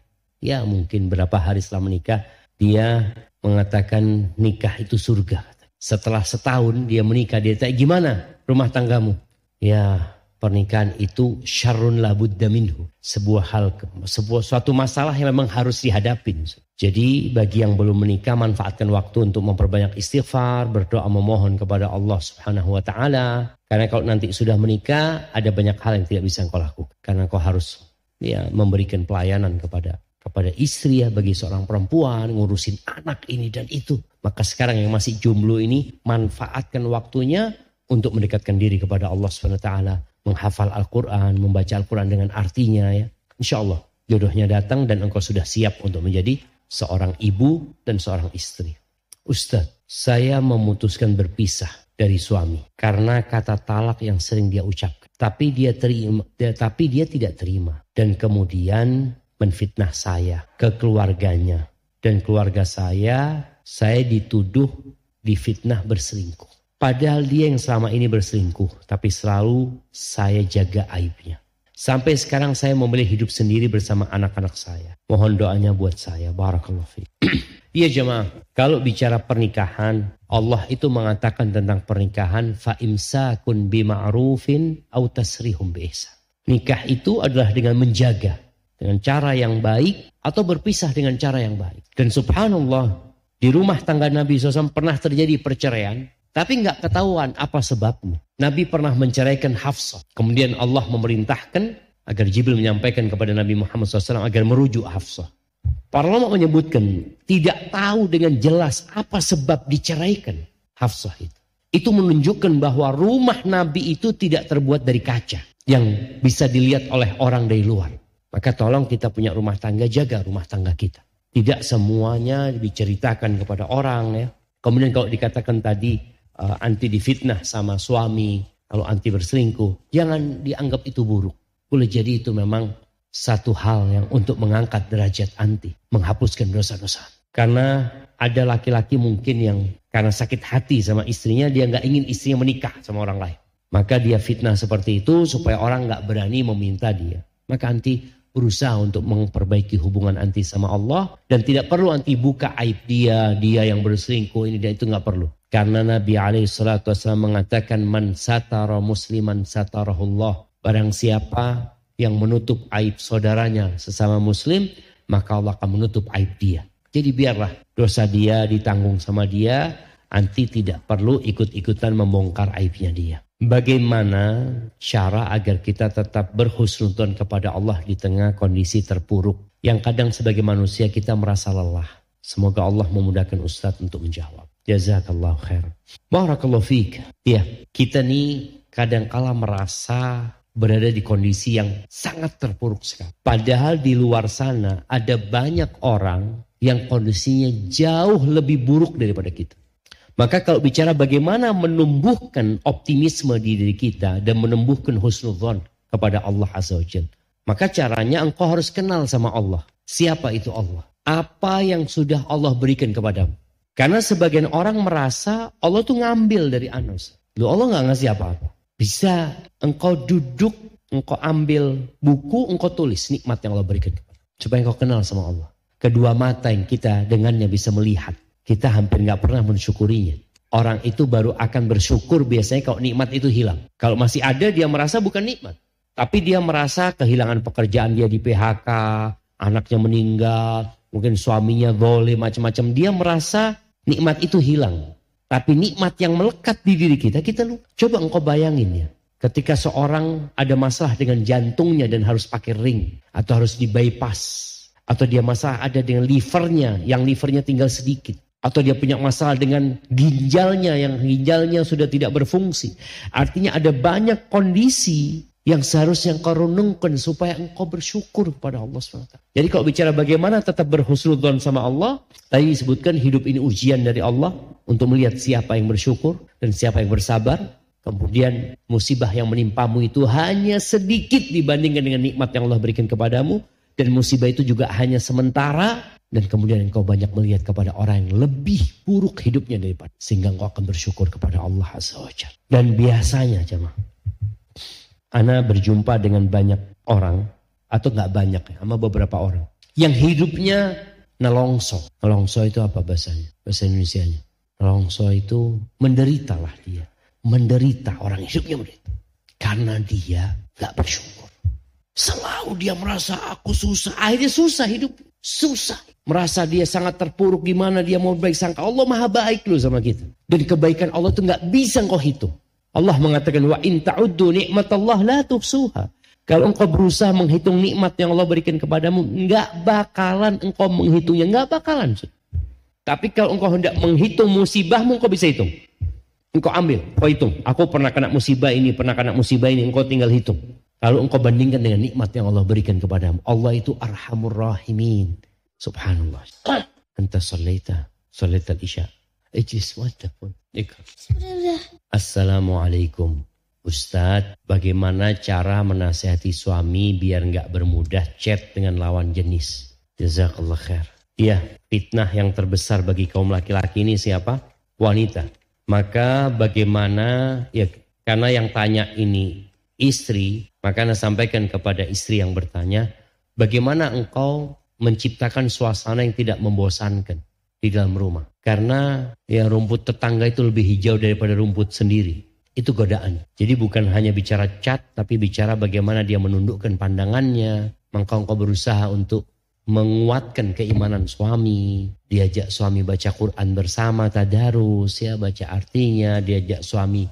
Ya mungkin berapa hari setelah menikah dia mengatakan nikah itu surga. Setelah setahun dia menikah dia tanya gimana rumah tanggamu? Ya pernikahan itu syarrun labudda minhu. Sebuah hal, sebuah suatu masalah yang memang harus dihadapin. Jadi bagi yang belum menikah manfaatkan waktu untuk memperbanyak istighfar, berdoa memohon kepada Allah Subhanahu wa taala. Karena kalau nanti sudah menikah ada banyak hal yang tidak bisa engkau lakukan. Karena engkau harus ya memberikan pelayanan kepada kepada istri ya bagi seorang perempuan ngurusin anak ini dan itu. Maka sekarang yang masih jomblo ini manfaatkan waktunya untuk mendekatkan diri kepada Allah Subhanahu taala menghafal Al-Quran, membaca Al-Quran dengan artinya ya. Insya Allah jodohnya datang dan engkau sudah siap untuk menjadi seorang ibu dan seorang istri. Ustadz, saya memutuskan berpisah dari suami karena kata talak yang sering dia ucapkan. Tapi dia terima, tapi dia tidak terima dan kemudian menfitnah saya ke keluarganya dan keluarga saya saya dituduh difitnah berselingkuh. Padahal dia yang selama ini berselingkuh, tapi selalu saya jaga aibnya. Sampai sekarang saya memilih hidup sendiri bersama anak-anak saya. Mohon doanya buat saya. Barakallahu fiik. Iya jemaah, kalau bicara pernikahan, Allah itu mengatakan tentang pernikahan fa imsakun bima'rufin au tasrihum biihsan. Nikah itu adalah dengan menjaga dengan cara yang baik atau berpisah dengan cara yang baik. Dan subhanallah, di rumah tangga Nabi SAW pernah terjadi perceraian tapi nggak ketahuan apa sebabnya. Nabi pernah menceraikan Hafsah. Kemudian Allah memerintahkan agar Jibril menyampaikan kepada Nabi Muhammad SAW agar merujuk Hafsah. Para ulama menyebutkan tidak tahu dengan jelas apa sebab diceraikan Hafsah itu. Itu menunjukkan bahwa rumah Nabi itu tidak terbuat dari kaca yang bisa dilihat oleh orang dari luar. Maka tolong kita punya rumah tangga, jaga rumah tangga kita. Tidak semuanya diceritakan kepada orang ya. Kemudian kalau dikatakan tadi uh, anti difitnah sama suami, kalau anti berselingkuh, jangan dianggap itu buruk. Boleh jadi itu memang satu hal yang untuk mengangkat derajat anti, menghapuskan dosa-dosa. Karena ada laki-laki mungkin yang karena sakit hati sama istrinya, dia nggak ingin istrinya menikah sama orang lain. Maka dia fitnah seperti itu supaya orang nggak berani meminta dia. Maka anti berusaha untuk memperbaiki hubungan anti sama Allah dan tidak perlu anti buka aib dia, dia yang berselingkuh ini dan itu nggak perlu. Karena Nabi alaihi salatu wasallam mengatakan man satara musliman satarahullah. Barang siapa yang menutup aib saudaranya sesama muslim, maka Allah akan menutup aib dia. Jadi biarlah dosa dia ditanggung sama dia, anti tidak perlu ikut-ikutan membongkar aibnya dia. Bagaimana cara agar kita tetap berhusnudon kepada Allah di tengah kondisi terpuruk yang kadang sebagai manusia kita merasa lelah. Semoga Allah memudahkan Ustadz untuk menjawab. Jazakallah khair. Barakallahu fiik. Ya, kita nih kadang kala merasa berada di kondisi yang sangat terpuruk sekali. Padahal di luar sana ada banyak orang yang kondisinya jauh lebih buruk daripada kita. Maka kalau bicara bagaimana menumbuhkan optimisme di diri kita dan menumbuhkan husnudzon kepada Allah Azza wa Maka caranya engkau harus kenal sama Allah. Siapa itu Allah? Apa yang sudah Allah berikan kepadamu? Karena sebagian orang merasa Allah tuh ngambil dari Anas. Lu Allah nggak ngasih apa-apa. Bisa engkau duduk, engkau ambil buku, engkau tulis nikmat yang Allah berikan. Supaya engkau kenal sama Allah. Kedua mata yang kita dengannya bisa melihat. Kita hampir nggak pernah mensyukurinya. orang itu baru akan bersyukur biasanya kalau nikmat itu hilang. Kalau masih ada dia merasa bukan nikmat. Tapi dia merasa kehilangan pekerjaan dia di PHK, anaknya meninggal, mungkin suaminya boleh macam-macam. Dia merasa nikmat itu hilang. Tapi nikmat yang melekat di diri kita, kita lupa. Coba engkau bayangin ya. Ketika seorang ada masalah dengan jantungnya dan harus pakai ring. Atau harus di bypass. Atau dia masalah ada dengan livernya, yang livernya tinggal sedikit. Atau dia punya masalah dengan ginjalnya, yang ginjalnya sudah tidak berfungsi. Artinya ada banyak kondisi yang seharusnya engkau renungkan supaya engkau bersyukur kepada Allah SWT. Jadi kalau bicara bagaimana tetap berhusnudzon sama Allah, tadi disebutkan hidup ini ujian dari Allah untuk melihat siapa yang bersyukur dan siapa yang bersabar. Kemudian musibah yang menimpamu itu hanya sedikit dibandingkan dengan nikmat yang Allah berikan kepadamu. Dan musibah itu juga hanya sementara. Dan kemudian engkau banyak melihat kepada orang yang lebih buruk hidupnya daripada. Sehingga engkau akan bersyukur kepada Allah Azza wa Dan biasanya jemaah. Ana berjumpa dengan banyak orang. Atau nggak banyak ya, sama beberapa orang. Yang hidupnya nelongso. Nelongso itu apa bahasanya? Bahasa Indonesia-nya. Nelongso itu menderita lah dia. Menderita, orang hidupnya menderita. Karena dia nggak bersyukur. Selalu dia merasa aku susah. Akhirnya susah hidup. Susah. Merasa dia sangat terpuruk gimana dia mau baik sangka. Allah maha baik loh sama kita. Dan kebaikan Allah itu nggak bisa engkau hitung. Allah mengatakan wa in ta'uddu Allah la tuhsuha. Kalau engkau berusaha menghitung nikmat yang Allah berikan kepadamu, nggak bakalan engkau menghitungnya, nggak bakalan. Tapi kalau engkau hendak menghitung musibahmu, engkau bisa hitung. Engkau ambil, engkau hitung. Aku pernah kena musibah ini, pernah kena musibah ini, engkau tinggal hitung. Kalau engkau bandingkan dengan nikmat yang Allah berikan kepadamu. Allah itu arhamur rahimin. Subhanallah. Anta sallaita. Sallaita isya. Ijlis wajahpun. Assalamualaikum. Ustadz, bagaimana cara menasehati suami biar nggak bermudah chat dengan lawan jenis? Jazakallah khair. Iya, fitnah yang terbesar bagi kaum laki-laki ini siapa? Wanita. Maka bagaimana, ya karena yang tanya ini istri, maka Anda sampaikan kepada istri yang bertanya, bagaimana engkau menciptakan suasana yang tidak membosankan di dalam rumah? Karena ya rumput tetangga itu lebih hijau daripada rumput sendiri. Itu godaan. Jadi bukan hanya bicara cat, tapi bicara bagaimana dia menundukkan pandangannya. Maka engkau berusaha untuk menguatkan keimanan suami, diajak suami baca Quran bersama tadarus, ya baca artinya, diajak suami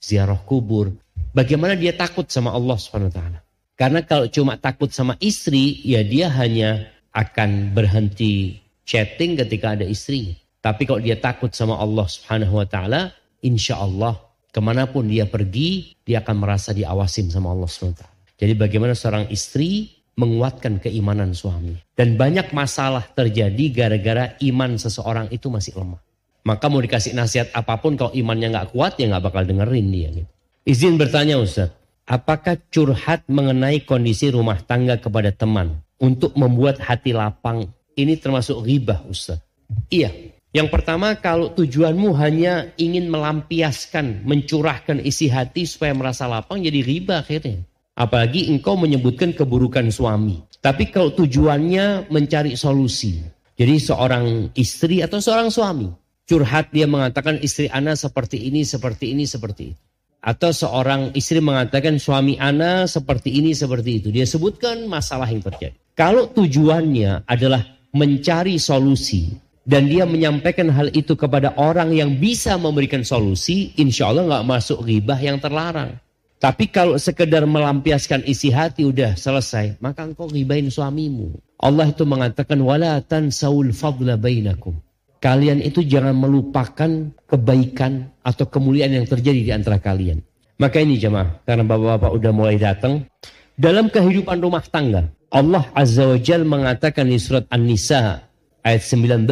ziarah kubur. Bagaimana dia takut sama Allah taala? Karena kalau cuma takut sama istri, ya dia hanya akan berhenti chatting ketika ada istri. Tapi kalau dia takut sama Allah Subhanahu wa taala, insya Allah ke mana pun dia pergi, dia akan merasa diawasin sama Allah Subhanahu taala. Jadi bagaimana seorang istri menguatkan keimanan suami. Dan banyak masalah terjadi gara-gara iman seseorang itu masih lemah. Maka mau dikasih nasihat apa pun kalau imannya nggak kuat ya nggak bakal dengerin dia. Gitu. Izin bertanya Ustaz, apakah curhat mengenai kondisi rumah tangga kepada teman untuk membuat hati lapang ini termasuk ribah Ustaz? Iya. Yang pertama kalau tujuanmu hanya ingin melampiaskan, mencurahkan isi hati supaya merasa lapang jadi riba akhirnya. Apalagi engkau menyebutkan keburukan suami. Tapi kalau tujuannya mencari solusi. Jadi seorang istri atau seorang suami. Curhat dia mengatakan istri anak seperti ini, seperti ini, seperti itu. Atau seorang istri mengatakan suami ana seperti ini, seperti itu. Dia sebutkan masalah yang terjadi. Kalau tujuannya adalah mencari solusi dan dia menyampaikan hal itu kepada orang yang bisa memberikan solusi, insya Allah nggak masuk ribah yang terlarang. Tapi kalau sekedar melampiaskan isi hati udah selesai, maka engkau ribain suamimu. Allah itu mengatakan wala tansawul fadla bainakum. Kalian itu jangan melupakan kebaikan atau kemuliaan yang terjadi di antara kalian. Maka ini jemaah, karena bapak-bapak udah mulai datang. Dalam kehidupan rumah tangga, Allah Azza wa Jal mengatakan di surat An-Nisa ayat 19,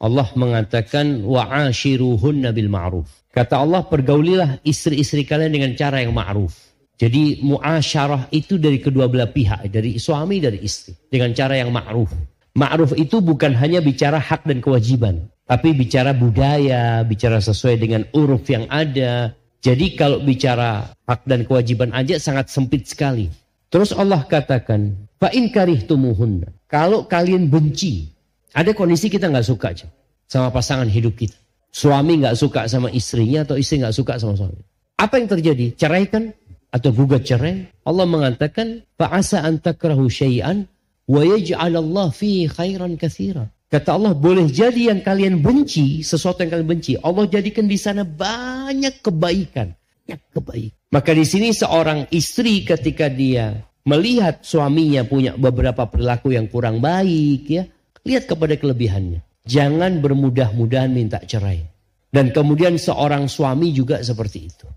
Allah mengatakan wa'ashiruhunna bil ma'ruf. Kata Allah, pergaulilah istri-istri kalian dengan cara yang ma'ruf. Jadi muasyarah itu dari kedua belah pihak, dari suami dari istri dengan cara yang ma'ruf. Ma'ruf itu bukan hanya bicara hak dan kewajiban, tapi bicara budaya, bicara sesuai dengan uruf yang ada. Jadi kalau bicara hak dan kewajiban aja sangat sempit sekali. Terus Allah katakan, fa'in karihtumuhunna. Kalau kalian benci, ada kondisi kita nggak suka aja sama pasangan hidup kita. Suami nggak suka sama istrinya atau istri nggak suka sama suami. Apa yang terjadi? Ceraikan atau gugat cerai? Allah mengatakan, "Fa'asa an takrahu syai'an wa fihi khairan katsira." Kata Allah, boleh jadi yang kalian benci, sesuatu yang kalian benci, Allah jadikan di sana banyak kebaikan. Banyak kebaikan. Maka di sini seorang istri ketika dia melihat suaminya punya beberapa perilaku yang kurang baik, ya, lihat kepada kelebihannya. Jangan bermudah-mudahan minta cerai. Dan kemudian seorang suami juga seperti itu.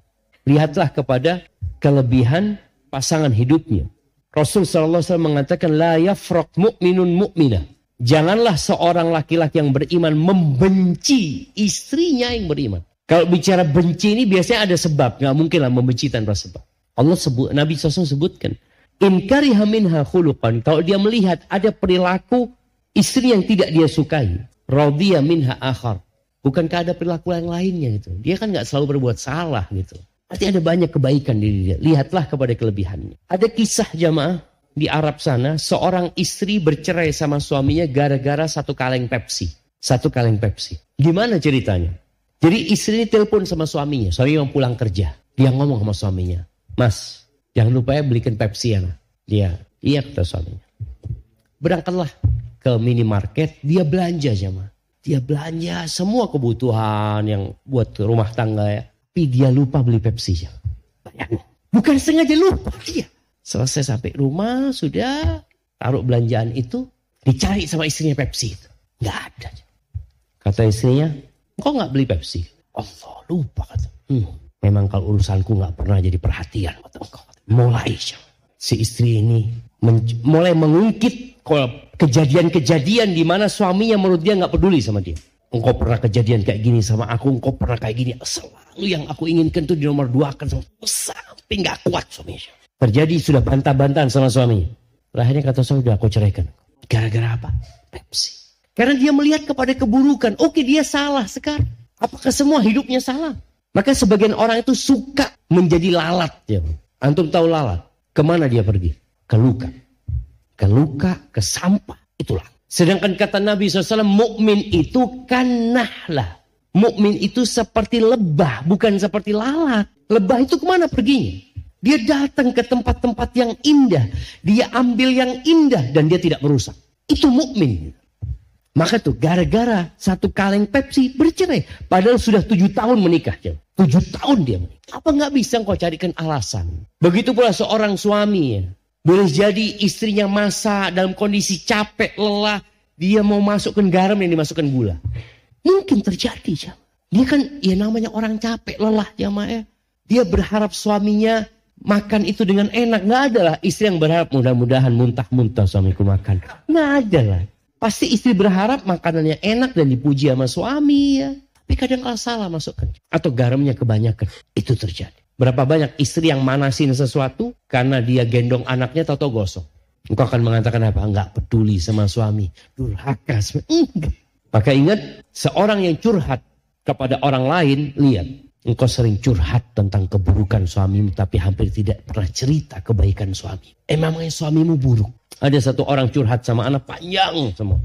Lihatlah kepada kelebihan pasangan hidupnya. Rasul SAW mengatakan, La yafraq mu'minun mu'minah. Janganlah seorang laki-laki yang beriman membenci istrinya yang beriman. Kalau bicara benci ini biasanya ada sebab. Nggak mungkin lah membenci tanpa sebab. Allah sebut, Nabi SAW sebutkan. Inkari minha khuluqan. Kalau dia melihat ada perilaku istri yang tidak dia sukai. Radhiya minha akhar. Bukankah ada perilaku yang lainnya gitu. Dia kan nggak selalu berbuat salah gitu. Pasti ada banyak kebaikan di dia. Lihatlah kepada kelebihannya. Ada kisah jamaah di Arab sana, seorang istri bercerai sama suaminya gara-gara satu kaleng Pepsi. Satu kaleng Pepsi. Gimana ceritanya? Jadi istri ini telepon sama suaminya. Suami mau pulang kerja. Dia ngomong sama suaminya. Mas, jangan lupa ya belikan Pepsi ya. Dia, iya kata suaminya. Berangkatlah ke minimarket, dia belanja sama. Dia belanja semua kebutuhan yang buat rumah tangga ya. Tapi dia lupa beli Pepsi ya. Bayangin. Bukan sengaja lupa dia. Selesai sampai rumah, sudah taruh belanjaan itu, dicari sama istrinya Pepsi itu. Nggak ada. Kata istrinya, kok nggak beli Pepsi? Allah lupa kata. Hmm, memang kalau urusanku nggak pernah jadi perhatian. Kata engkau. Mulai si istri ini mulai mengungkit kejadian-kejadian di mana suaminya menurut dia nggak peduli sama dia. Engkau pernah kejadian kayak gini sama aku, engkau pernah kayak gini. Selalu yang aku inginkan tuh di nomor dua kan sampai nggak kuat suaminya. Terjadi sudah bantah-bantahan sama suami. Akhirnya kata suami, udah aku ceraikan. Gara-gara apa? Pepsi. Karena dia melihat kepada keburukan. Oke dia salah sekarang. Apakah semua hidupnya salah? Maka sebagian orang itu suka menjadi lalat. Ya. Antum tahu lalat? Ke mana dia pergi? Ke luka. Ke luka, ke sampah. Itulah. Sedangkan kata Nabi SAW, mukmin itu kanahlah. Mukmin itu seperti lebah, bukan seperti lalat. Lebah itu ke mana perginya? Dia datang ke tempat-tempat yang indah. Dia ambil yang indah dan dia tidak merusak. Itu mukmin. Maka tuh gara-gara satu kaleng Pepsi bercerai. Padahal sudah tujuh tahun menikah. Tujuh tahun dia menikah. Apa nggak bisa kau carikan alasan? Begitu pula seorang suami ya. Boleh jadi istrinya masak dalam kondisi capek, lelah. Dia mau masukkan garam yang dimasukkan gula. Mungkin terjadi. Ya. Dia kan ya namanya orang capek, lelah ya ya. Dia berharap suaminya makan itu dengan enak. Nggak ada lah istri yang berharap mudah-mudahan muntah-muntah suamiku makan. Nggak ada lah. Pasti istri berharap makanannya enak dan dipuji sama suami ya. Tapi kadang kalau salah masukkan. Atau garamnya kebanyakan. Itu terjadi. Berapa banyak istri yang manasin sesuatu karena dia gendong anaknya atau gosong. Engkau akan mengatakan apa? Enggak peduli sama suami. Durhaka. Enggak. Maka ingat, seorang yang curhat kepada orang lain, lihat. Engkau sering curhat tentang keburukan suamimu tapi hampir tidak pernah cerita kebaikan suami. Eh memangnya suamimu buruk? Ada satu orang curhat sama anak panjang semua.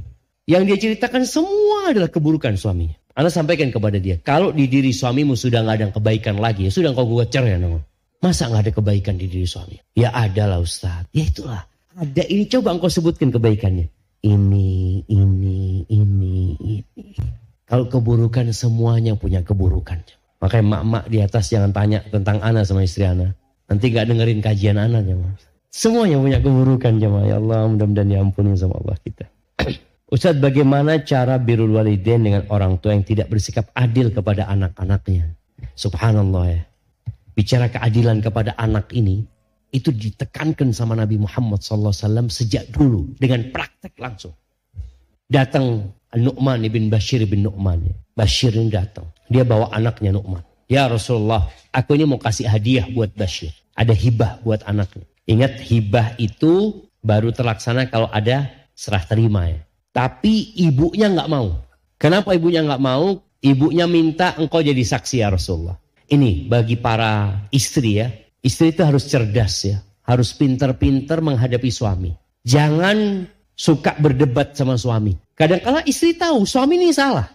Yang dia ceritakan semua adalah keburukan suaminya. Anak sampaikan kepada dia, kalau di diri suamimu sudah nggak ada kebaikan lagi, ya sudah engkau buat cerai. No? Masa nggak ada kebaikan di diri suami? Ya ada lah Ustaz. Ya itulah. Ada ini coba engkau sebutkan kebaikannya. Ini, ini, ini, ini. Kalau keburukan semuanya punya keburukan. Makanya mak-mak di atas jangan tanya tentang anak sama istri anak. Nanti gak dengerin kajian anak jemaah. Semuanya punya keburukan jemaah. Ya Allah mudah-mudahan diampuni sama Allah kita. Ustaz bagaimana cara birul walidain dengan orang tua yang tidak bersikap adil kepada anak-anaknya. Subhanallah ya. Bicara keadilan kepada anak ini. Itu ditekankan sama Nabi Muhammad SAW sejak dulu. Dengan praktek langsung. Datang Nu'man ibn Bashir bin Nu'man. Bashir ini datang. Dia bawa anaknya Nu'man. Ya Rasulullah, aku ini mau kasih hadiah buat Bashir. Ada hibah buat anaknya. Ingat hibah itu baru terlaksana kalau ada serah terima ya. Tapi ibunya nggak mau. Kenapa ibunya nggak mau? Ibunya minta engkau jadi saksi ya Rasulullah. Ini bagi para istri ya. Istri itu harus cerdas ya. Harus pinter-pinter menghadapi suami. Jangan suka berdebat sama suami. Kadang-kala istri tahu suami ini salah.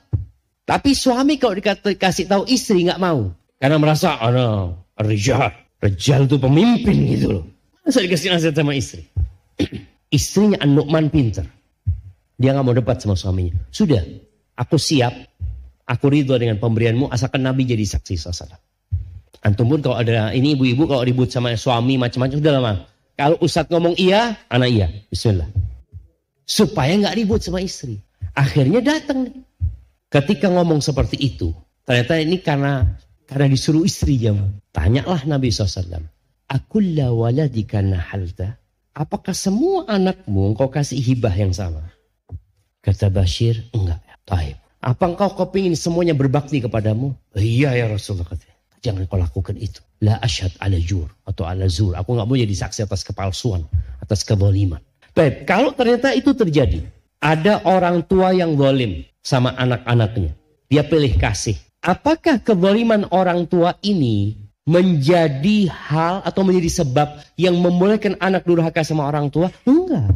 Tapi suami kalau dikasih tahu istri nggak mau. Karena merasa, oh no, Rijal. Rijal itu pemimpin gitu loh. Masa dikasih nasihat sama istri? Istrinya An-Nu'man pinter. Dia nggak mau debat sama suaminya. Sudah, aku siap. Aku ridho dengan pemberianmu asalkan Nabi jadi saksi sasaran. Antum pun kalau ada ini ibu-ibu kalau ribut sama suami macam-macam sudah lama. Kalau Ustadz ngomong iya, anak iya. Bismillah. Supaya nggak ribut sama istri. Akhirnya datang. Ketika ngomong seperti itu, ternyata ini karena karena disuruh istri jam. Tanyalah Nabi SAW. Akulla waladika nahalta. Apakah semua anakmu engkau kasih hibah yang sama? Kata Bashir, enggak. Taib. Apa engkau kepingin semuanya berbakti kepadamu? Iya ya Rasulullah kata. Jangan kau lakukan itu. La asyhad ala jur atau ala zur. Aku nggak mau jadi saksi atas kepalsuan, atas keboliman. Baik, kalau ternyata itu terjadi, ada orang tua yang zalim sama anak-anaknya. Dia pilih kasih. Apakah keboliman orang tua ini menjadi hal atau menjadi sebab yang membolehkan anak durhaka sama orang tua? Enggak.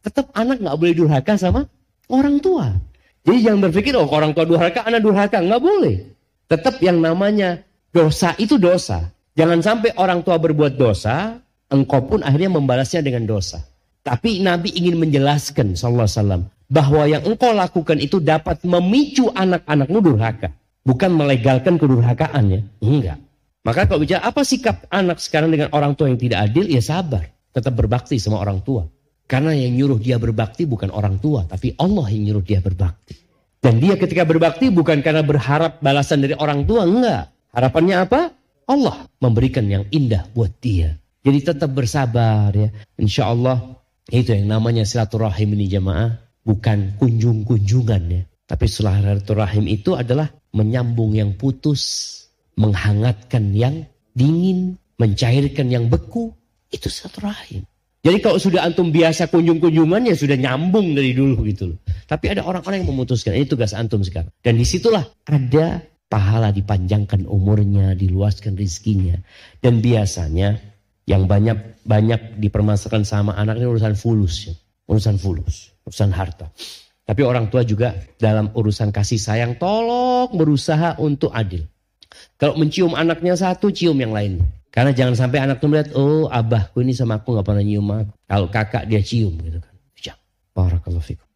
Tetap anak nggak boleh durhaka sama orang tua. Jadi jangan berpikir, oh orang tua durhaka, anak durhaka. Nggak boleh. Tetap yang namanya Dosa itu dosa. Jangan sampai orang tua berbuat dosa, engkau pun akhirnya membalasnya dengan dosa. Tapi Nabi ingin menjelaskan sallallahu alaihi wasallam bahwa yang engkau lakukan itu dapat memicu anak-anakmu durhaka, bukan melegalkan kedurhakaannya. Enggak. Maka kalau bicara apa sikap anak sekarang dengan orang tua yang tidak adil, ya sabar, tetap berbakti sama orang tua. Karena yang nyuruh dia berbakti bukan orang tua, tapi Allah yang nyuruh dia berbakti. Dan dia ketika berbakti bukan karena berharap balasan dari orang tua, enggak. Harapannya apa? Allah memberikan yang indah buat dia. Jadi tetap bersabar ya. Insya Allah itu yang namanya silaturahim ini jamaah. Bukan kunjung-kunjungan ya. Tapi silaturahim itu adalah menyambung yang putus. Menghangatkan yang dingin. Mencairkan yang beku. Itu silaturahim. Jadi kalau sudah antum biasa kunjung-kunjungan ya sudah nyambung dari dulu gitu loh. Tapi ada orang-orang yang memutuskan. Ini tugas antum sekarang. Dan di situlah ada pahala dipanjangkan umurnya, diluaskan rizkinya. Dan biasanya yang banyak banyak dipermasalahkan sama anak ini urusan fulus, ya. urusan fulus, urusan harta. Tapi orang tua juga dalam urusan kasih sayang tolong berusaha untuk adil. Kalau mencium anaknya satu, cium yang lain. Karena jangan sampai anak itu melihat, oh abahku ini sama aku nggak pernah nyium aku. Kalau kakak dia cium gitu kan.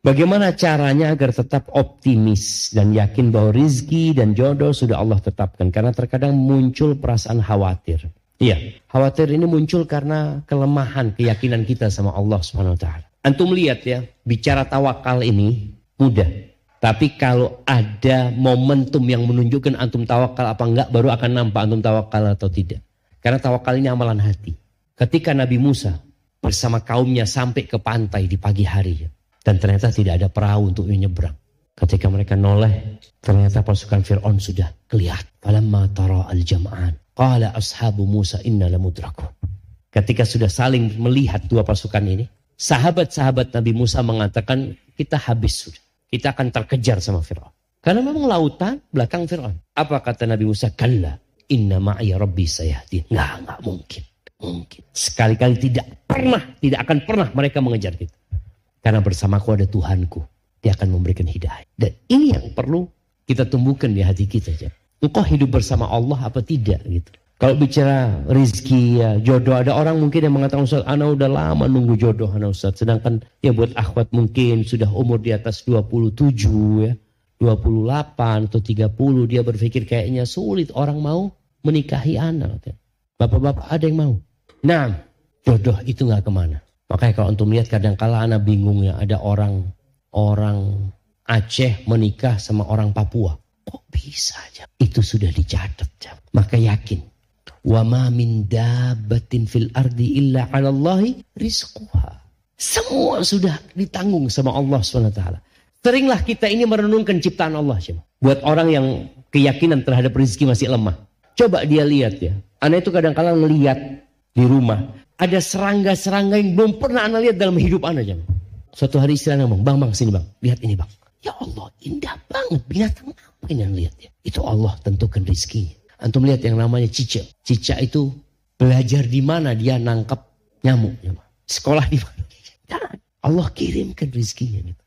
Bagaimana caranya agar tetap optimis dan yakin bahwa rizki dan jodoh sudah Allah tetapkan. Karena terkadang muncul perasaan khawatir. Iya, khawatir ini muncul karena kelemahan keyakinan kita sama Allah Subhanahu wa taala. Antum lihat ya, bicara tawakal ini mudah. Tapi kalau ada momentum yang menunjukkan antum tawakal apa enggak baru akan nampak antum tawakal atau tidak. Karena tawakal ini amalan hati. Ketika Nabi Musa bersama kaumnya sampai ke pantai di pagi hari. Dan ternyata tidak ada perahu untuk menyeberang. Ketika mereka noleh, ternyata pasukan Fir'aun sudah kelihatan. Falamma tara al-jam'an. Qala ashabu Musa inna lamudraku. Ketika sudah saling melihat dua pasukan ini, sahabat-sahabat Nabi Musa mengatakan, kita habis sudah. Kita akan terkejar sama Fir'aun. Karena memang lautan belakang Fir'aun. Apa kata Nabi Musa? Kalla, inna ma'i rabbi sayahdi. Nggak, nggak mungkin mungkin. Sekali-kali tidak pernah, tidak akan pernah mereka mengejar kita. Karena bersamaku ada Tuhanku. Dia akan memberikan hidayah. Dan ini yang perlu kita tumbuhkan di hati kita. aja. Engkau hidup bersama Allah apa tidak gitu. Kalau bicara rizki ya jodoh ada orang mungkin yang mengatakan Ustaz Ana udah lama nunggu jodoh Ana Ustaz. Sedangkan ya buat akhwat mungkin sudah umur di atas 27 ya. 28 atau 30 dia berpikir kayaknya sulit orang mau menikahi anak. Bapak-bapak ada yang mau. Nah, jodoh itu nggak ke mana. Makanya kalau untuk melihat kadang kala anak bingung ya ada orang orang Aceh menikah sama orang Papua. Kok bisa aja? Itu sudah dicatat. Jam. Maka yakin. Wa ma min dabatin fil ardi illa 'ala Allahi rizquha. Semua sudah ditanggung sama Allah SWT. Seringlah kita ini merenungkan ciptaan Allah. Buat orang yang keyakinan terhadap rezeki masih lemah. Coba dia lihat ya. Anak itu kadang-kadang ngelihat di rumah. Ada serangga-serangga yang belum pernah anak lihat dalam hidup anak jam. Suatu hari istri anak bang, bang, bang, sini bang, lihat ini bang. Ya Allah, indah banget. Binatang apa ini yang lihat ya? Itu Allah tentukan rizki. Antum lihat yang namanya cicak. Cicak itu belajar di mana dia nangkap nyamuk. Ya, Sekolah di mana? Allah kirimkan rizkinya. Gitu.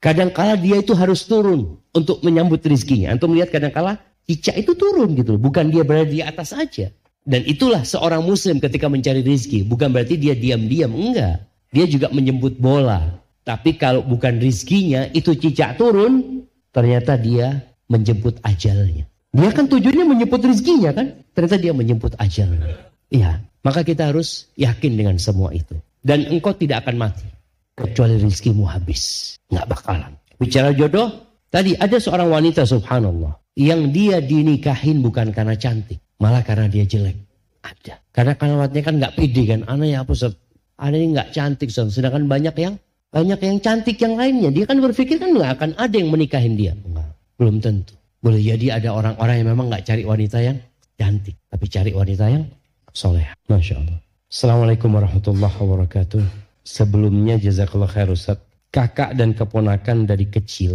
Kadangkala dia itu harus turun untuk menyambut rizkinya. Antum melihat kadangkala cicak itu turun gitu. Bukan dia berada di atas saja. Dan itulah seorang muslim ketika mencari rizki. Bukan berarti dia diam-diam. Enggak. Dia juga menjemput bola. Tapi kalau bukan rizkinya itu cicak turun. Ternyata dia menjemput ajalnya. Dia kan tujuannya menjemput rizkinya kan. Ternyata dia menjemput ajalnya. Iya. Maka kita harus yakin dengan semua itu. Dan engkau tidak akan mati. Kecuali rizkimu habis. Nggak bakalan. Bicara jodoh. Tadi ada seorang wanita subhanallah. Yang dia dinikahin bukan karena cantik. Malah karena dia jelek. Ada. Karena kalimatnya kan nggak pede kan. Aneh ya apa Ustaz? Ada yang nggak cantik Ustaz. Sedangkan banyak yang banyak yang cantik yang lainnya. Dia kan berpikir kan nggak akan ada yang menikahin dia. Enggak. Belum tentu. Boleh jadi ada orang-orang yang memang nggak cari wanita yang cantik. Tapi cari wanita yang soleh. Masya Allah. Assalamualaikum warahmatullahi wabarakatuh. Sebelumnya jazakallah khair Ustaz. Kakak dan keponakan dari kecil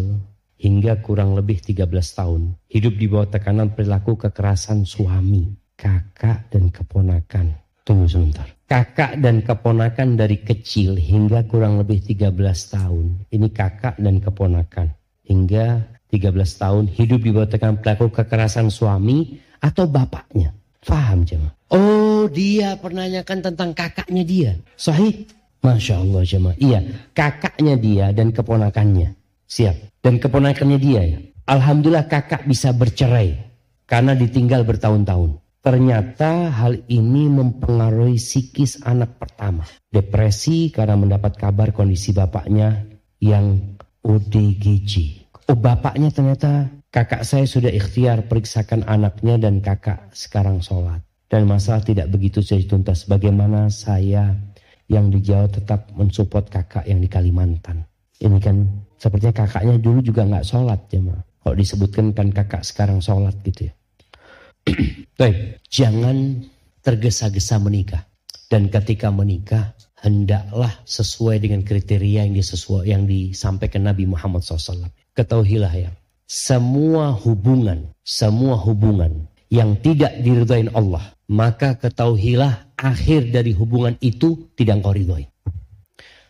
hingga kurang lebih 13 tahun. Hidup di bawah tekanan perilaku kekerasan suami. Kakak dan keponakan. Tunggu sebentar. Kakak dan keponakan dari kecil hingga kurang lebih 13 tahun. Ini kakak dan keponakan. Hingga 13 tahun hidup di bawah tekanan perilaku kekerasan suami atau bapaknya. Faham jemaah? Oh dia pernanyakan tentang kakaknya dia. Sahih? Masya Allah jemaah. Iya kakaknya dia dan keponakannya. Siap. Dan keponakannya dia ya. Alhamdulillah kakak bisa bercerai. Karena ditinggal bertahun-tahun. Ternyata hal ini mempengaruhi psikis anak pertama. Depresi karena mendapat kabar kondisi bapaknya yang ODGJ. Oh bapaknya ternyata kakak saya sudah ikhtiar periksakan anaknya dan kakak sekarang sholat. Dan masalah tidak begitu saja tuntas. Bagaimana saya yang di Jawa tetap mensupport kakak yang di Kalimantan. Ini kan sepertinya kakaknya dulu juga nggak sholat ya ma. Kalau disebutkan kan kakak sekarang sholat gitu ya. Baik, jangan tergesa-gesa menikah. Dan ketika menikah, hendaklah sesuai dengan kriteria yang disesuai yang disampaikan Nabi Muhammad SAW. Ketahuilah ya, semua hubungan, semua hubungan yang tidak diridhoin Allah, maka ketahuilah akhir dari hubungan itu tidak engkau ridhoi.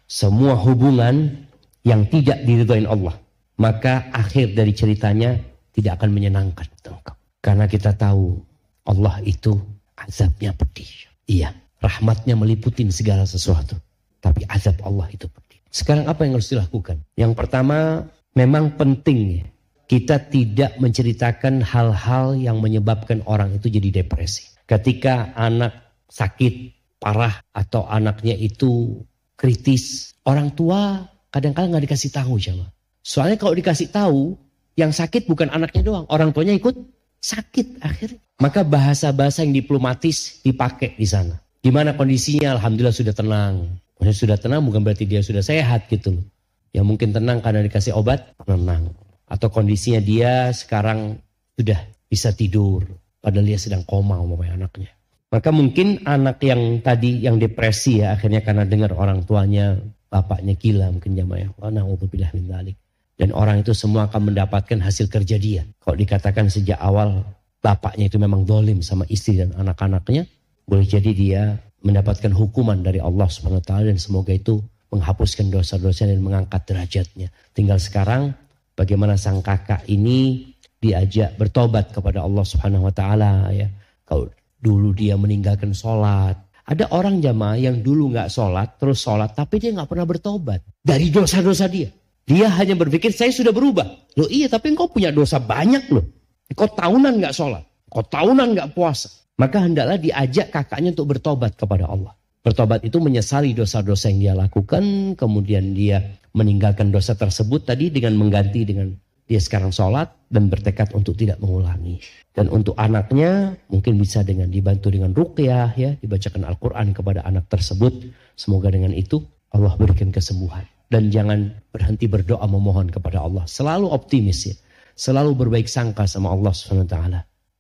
Semua hubungan yang tidak diridhoin Allah, maka akhir dari ceritanya tidak akan menyenangkan engkau. Karena kita tahu Allah itu azabnya pedih. Iya, rahmatnya meliputin segala sesuatu. Tapi azab Allah itu pedih. Sekarang apa yang harus dilakukan? Yang pertama, memang penting kita tidak menceritakan hal-hal yang menyebabkan orang itu jadi depresi. Ketika anak sakit parah atau anaknya itu kritis, orang tua kadang-kadang nggak dikasih tahu sama. Soalnya kalau dikasih tahu, yang sakit bukan anaknya doang, orang tuanya ikut sakit akhirnya. Maka bahasa-bahasa yang diplomatis dipakai di sana. Gimana kondisinya? Alhamdulillah sudah tenang. Maksudnya sudah tenang bukan berarti dia sudah sehat gitu loh. Ya mungkin tenang karena dikasih obat, tenang. Atau kondisinya dia sekarang sudah bisa tidur. Padahal dia sedang koma umpamanya anaknya. Maka mungkin anak yang tadi yang depresi ya akhirnya karena dengar orang tuanya bapaknya gila mungkin jamaah. Wa na'udzubillah min dzalik. Dan orang itu semua akan mendapatkan hasil kerja dia. Kalau dikatakan sejak awal bapaknya itu memang dolim sama istri dan anak-anaknya, boleh jadi dia mendapatkan hukuman dari Allah taala dan semoga itu menghapuskan dosa-dosa dan mengangkat derajatnya. Tinggal sekarang bagaimana sang kakak ini diajak bertobat kepada Allah Subhanahu wa taala ya. Kalau dulu dia meninggalkan sholat. Ada orang jamaah yang dulu nggak sholat, terus sholat, tapi dia nggak pernah bertobat dari dosa-dosa dia. Dia hanya berpikir saya sudah berubah. Loh iya, tapi engkau punya dosa banyak loh. Engkau tahunan nggak sholat, engkau tahunan nggak puasa. Maka hendaklah diajak kakaknya untuk bertobat kepada Allah. Bertobat itu menyesali dosa-dosa yang dia lakukan, kemudian dia meninggalkan dosa tersebut tadi dengan mengganti dengan dia sekarang sholat dan bertekad untuk tidak mengulangi. Dan untuk anaknya mungkin bisa dengan dibantu dengan ruqyah ya, dibacakan Al-Quran kepada anak tersebut. Semoga dengan itu Allah berikan kesembuhan. Dan jangan berhenti berdoa memohon kepada Allah. Selalu optimis ya. Selalu berbaik sangka sama Allah SWT.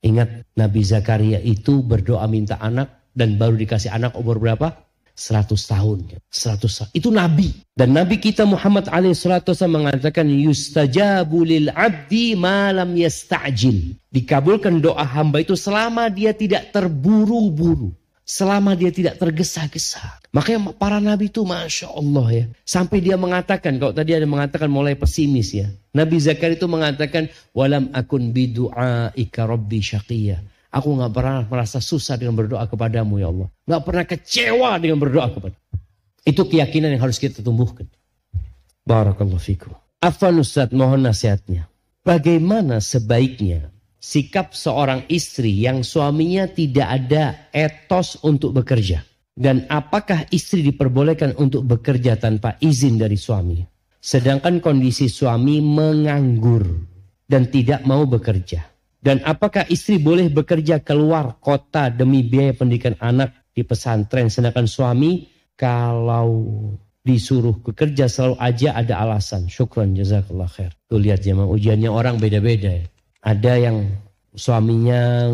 Ingat Nabi Zakaria itu berdoa minta anak dan baru dikasih anak umur berapa? 100 tahun. 100 tahun. Itu Nabi. Dan Nabi kita Muhammad SAW mengatakan yustajabu lil abdi malam yasta'jil. Dikabulkan doa hamba itu selama dia tidak terburu-buru. Selama dia tidak tergesa-gesa. Makanya para nabi itu Masya Allah ya. Sampai dia mengatakan, kalau tadi ada mengatakan mulai pesimis ya. Nabi Zakaria itu mengatakan, Walam akun ika rabbi syaqiyya. Aku nggak pernah merasa susah dengan berdoa kepadamu ya Allah. Nggak pernah kecewa dengan berdoa kepada. Itu keyakinan yang harus kita tumbuhkan. Barakallahu fikum. Afan Ustaz mohon nasihatnya. Bagaimana sebaiknya sikap seorang istri yang suaminya tidak ada etos untuk bekerja. Dan apakah istri diperbolehkan untuk bekerja tanpa izin dari suami? Sedangkan kondisi suami menganggur dan tidak mau bekerja. Dan apakah istri boleh bekerja keluar kota demi biaya pendidikan anak di pesantren sedangkan suami kalau disuruh bekerja selalu aja ada alasan. Syukran jazakallah khair. Tuh lihat jemaah ujiannya orang beda-beda ya. Ada yang suaminya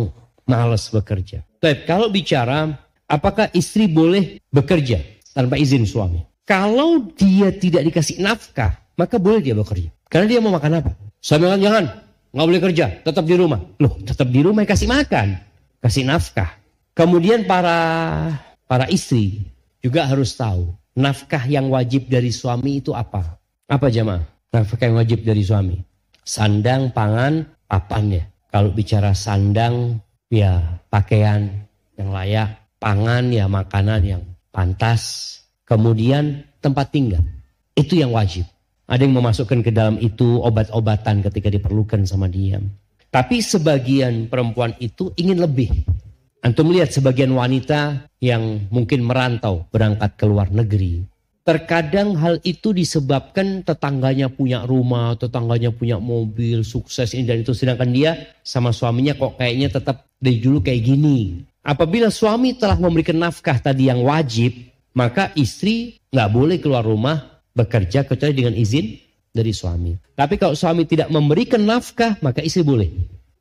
malas bekerja. Tapi kalau bicara apakah istri boleh bekerja tanpa izin suami? Kalau dia tidak dikasih nafkah, maka boleh dia bekerja. Karena dia mau makan apa? Suami bilang jangan, nggak boleh kerja, tetap di rumah. Loh, tetap di rumah kasih makan, kasih nafkah. Kemudian para para istri juga harus tahu nafkah yang wajib dari suami itu apa? Apa jamaah? Nafkah yang wajib dari suami. Sandang, pangan, papan ya. Kalau bicara sandang, ya pakaian yang layak. Pangan, ya makanan yang pantas. Kemudian tempat tinggal. Itu yang wajib. Ada yang memasukkan ke dalam itu obat-obatan ketika diperlukan sama dia. Tapi sebagian perempuan itu ingin lebih. Antum melihat sebagian wanita yang mungkin merantau berangkat ke luar negeri. Terkadang hal itu disebabkan tetangganya punya rumah, tetangganya punya mobil, sukses ini dan itu. Sedangkan dia sama suaminya kok kayaknya tetap dari dulu kayak gini. Apabila suami telah memberikan nafkah tadi yang wajib, maka istri nggak boleh keluar rumah bekerja kecuali dengan izin dari suami. Tapi kalau suami tidak memberikan nafkah, maka istri boleh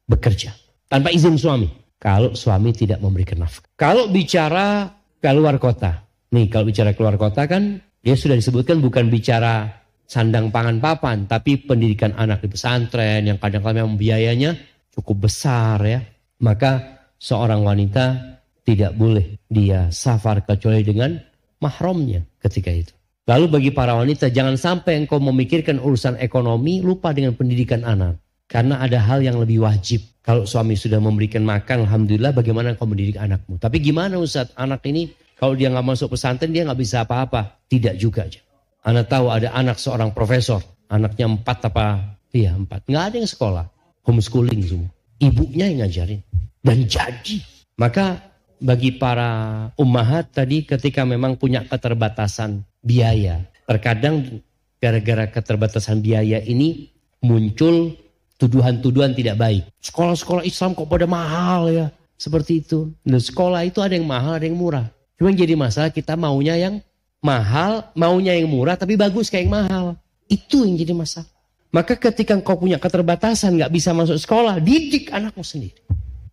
bekerja tanpa izin suami. Kalau suami tidak memberikan nafkah. Kalau bicara keluar kota, nih kalau bicara keluar kota kan dia sudah disebutkan bukan bicara sandang pangan papan, tapi pendidikan anak di pesantren yang kadang-kadang biayanya cukup besar ya. Maka seorang wanita tidak boleh dia safar kecuali dengan mahramnya ketika itu. Lalu bagi para wanita jangan sampai engkau memikirkan urusan ekonomi lupa dengan pendidikan anak. Karena ada hal yang lebih wajib. Kalau suami sudah memberikan makan, Alhamdulillah bagaimana engkau mendidik anakmu. Tapi gimana Ustaz, anak ini kalau dia nggak masuk pesantren dia nggak bisa apa-apa. Tidak juga aja. Anak tahu ada anak seorang profesor, anaknya empat apa? Iya empat. Nggak ada yang sekolah, homeschooling semua. Ibunya yang ngajarin dan jadi. Maka bagi para ummahat tadi ketika memang punya keterbatasan biaya, terkadang gara-gara keterbatasan biaya ini muncul tuduhan-tuduhan tidak baik. Sekolah-sekolah Islam kok pada mahal ya. Seperti itu. Dan sekolah itu ada yang mahal, ada yang murah. Cuma jadi masalah kita maunya yang mahal, maunya yang murah tapi bagus kayak yang mahal. Itu yang jadi masalah. Maka ketika engkau punya keterbatasan nggak bisa masuk sekolah, didik anakmu sendiri.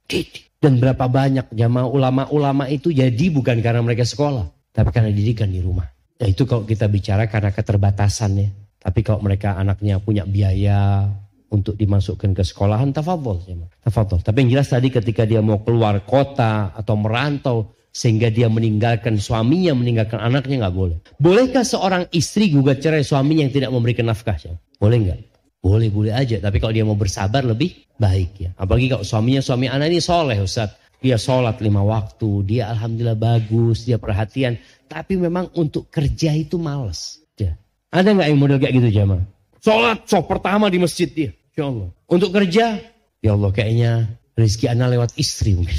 Didik. Dan berapa banyak jamaah ulama-ulama itu jadi bukan karena mereka sekolah, tapi karena didikan di rumah. Nah itu kalau kita bicara karena keterbatasan ya. Tapi kalau mereka anaknya punya biaya untuk dimasukkan ke sekolahan, tafadhol. Tafadhol. Tapi yang jelas tadi ketika dia mau keluar kota atau merantau, sehingga dia meninggalkan suaminya, meninggalkan anaknya nggak boleh. Bolehkah seorang istri gugat cerai suaminya yang tidak memberikan nafkah? Boleh nggak? Boleh, boleh aja. Tapi kalau dia mau bersabar lebih baik ya. Apalagi kalau suaminya, suami anak ini soleh Ustaz. Dia sholat lima waktu, dia alhamdulillah bagus, dia perhatian. Tapi memang untuk kerja itu males. Ya. Ada nggak yang model kayak gitu jamaah? Sholat sok pertama di masjid dia. Ya Allah. Untuk kerja, ya Allah kayaknya rezeki anak lewat istri mungkin.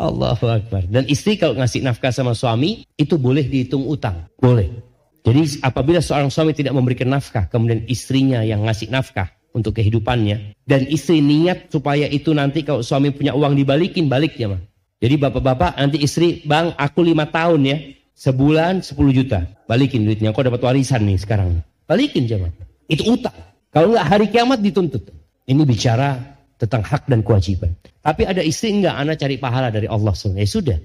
Allahu Akbar. Dan istri kalau ngasih nafkah sama suami, itu boleh dihitung utang. Boleh. Jadi apabila seorang suami tidak memberikan nafkah, kemudian istrinya yang ngasih nafkah untuk kehidupannya. Dan istri niat supaya itu nanti kalau suami punya uang dibalikin, baliknya mah. Jadi bapak-bapak nanti istri, bang aku lima tahun ya, sebulan 10 juta. Balikin duitnya, kau dapat warisan nih sekarang. Balikin jangan. Itu utang. Kalau nggak hari kiamat dituntut. Ini bicara tentang hak dan kewajiban. Tapi ada istri enggak, anak cari pahala dari Allah Ya sudah.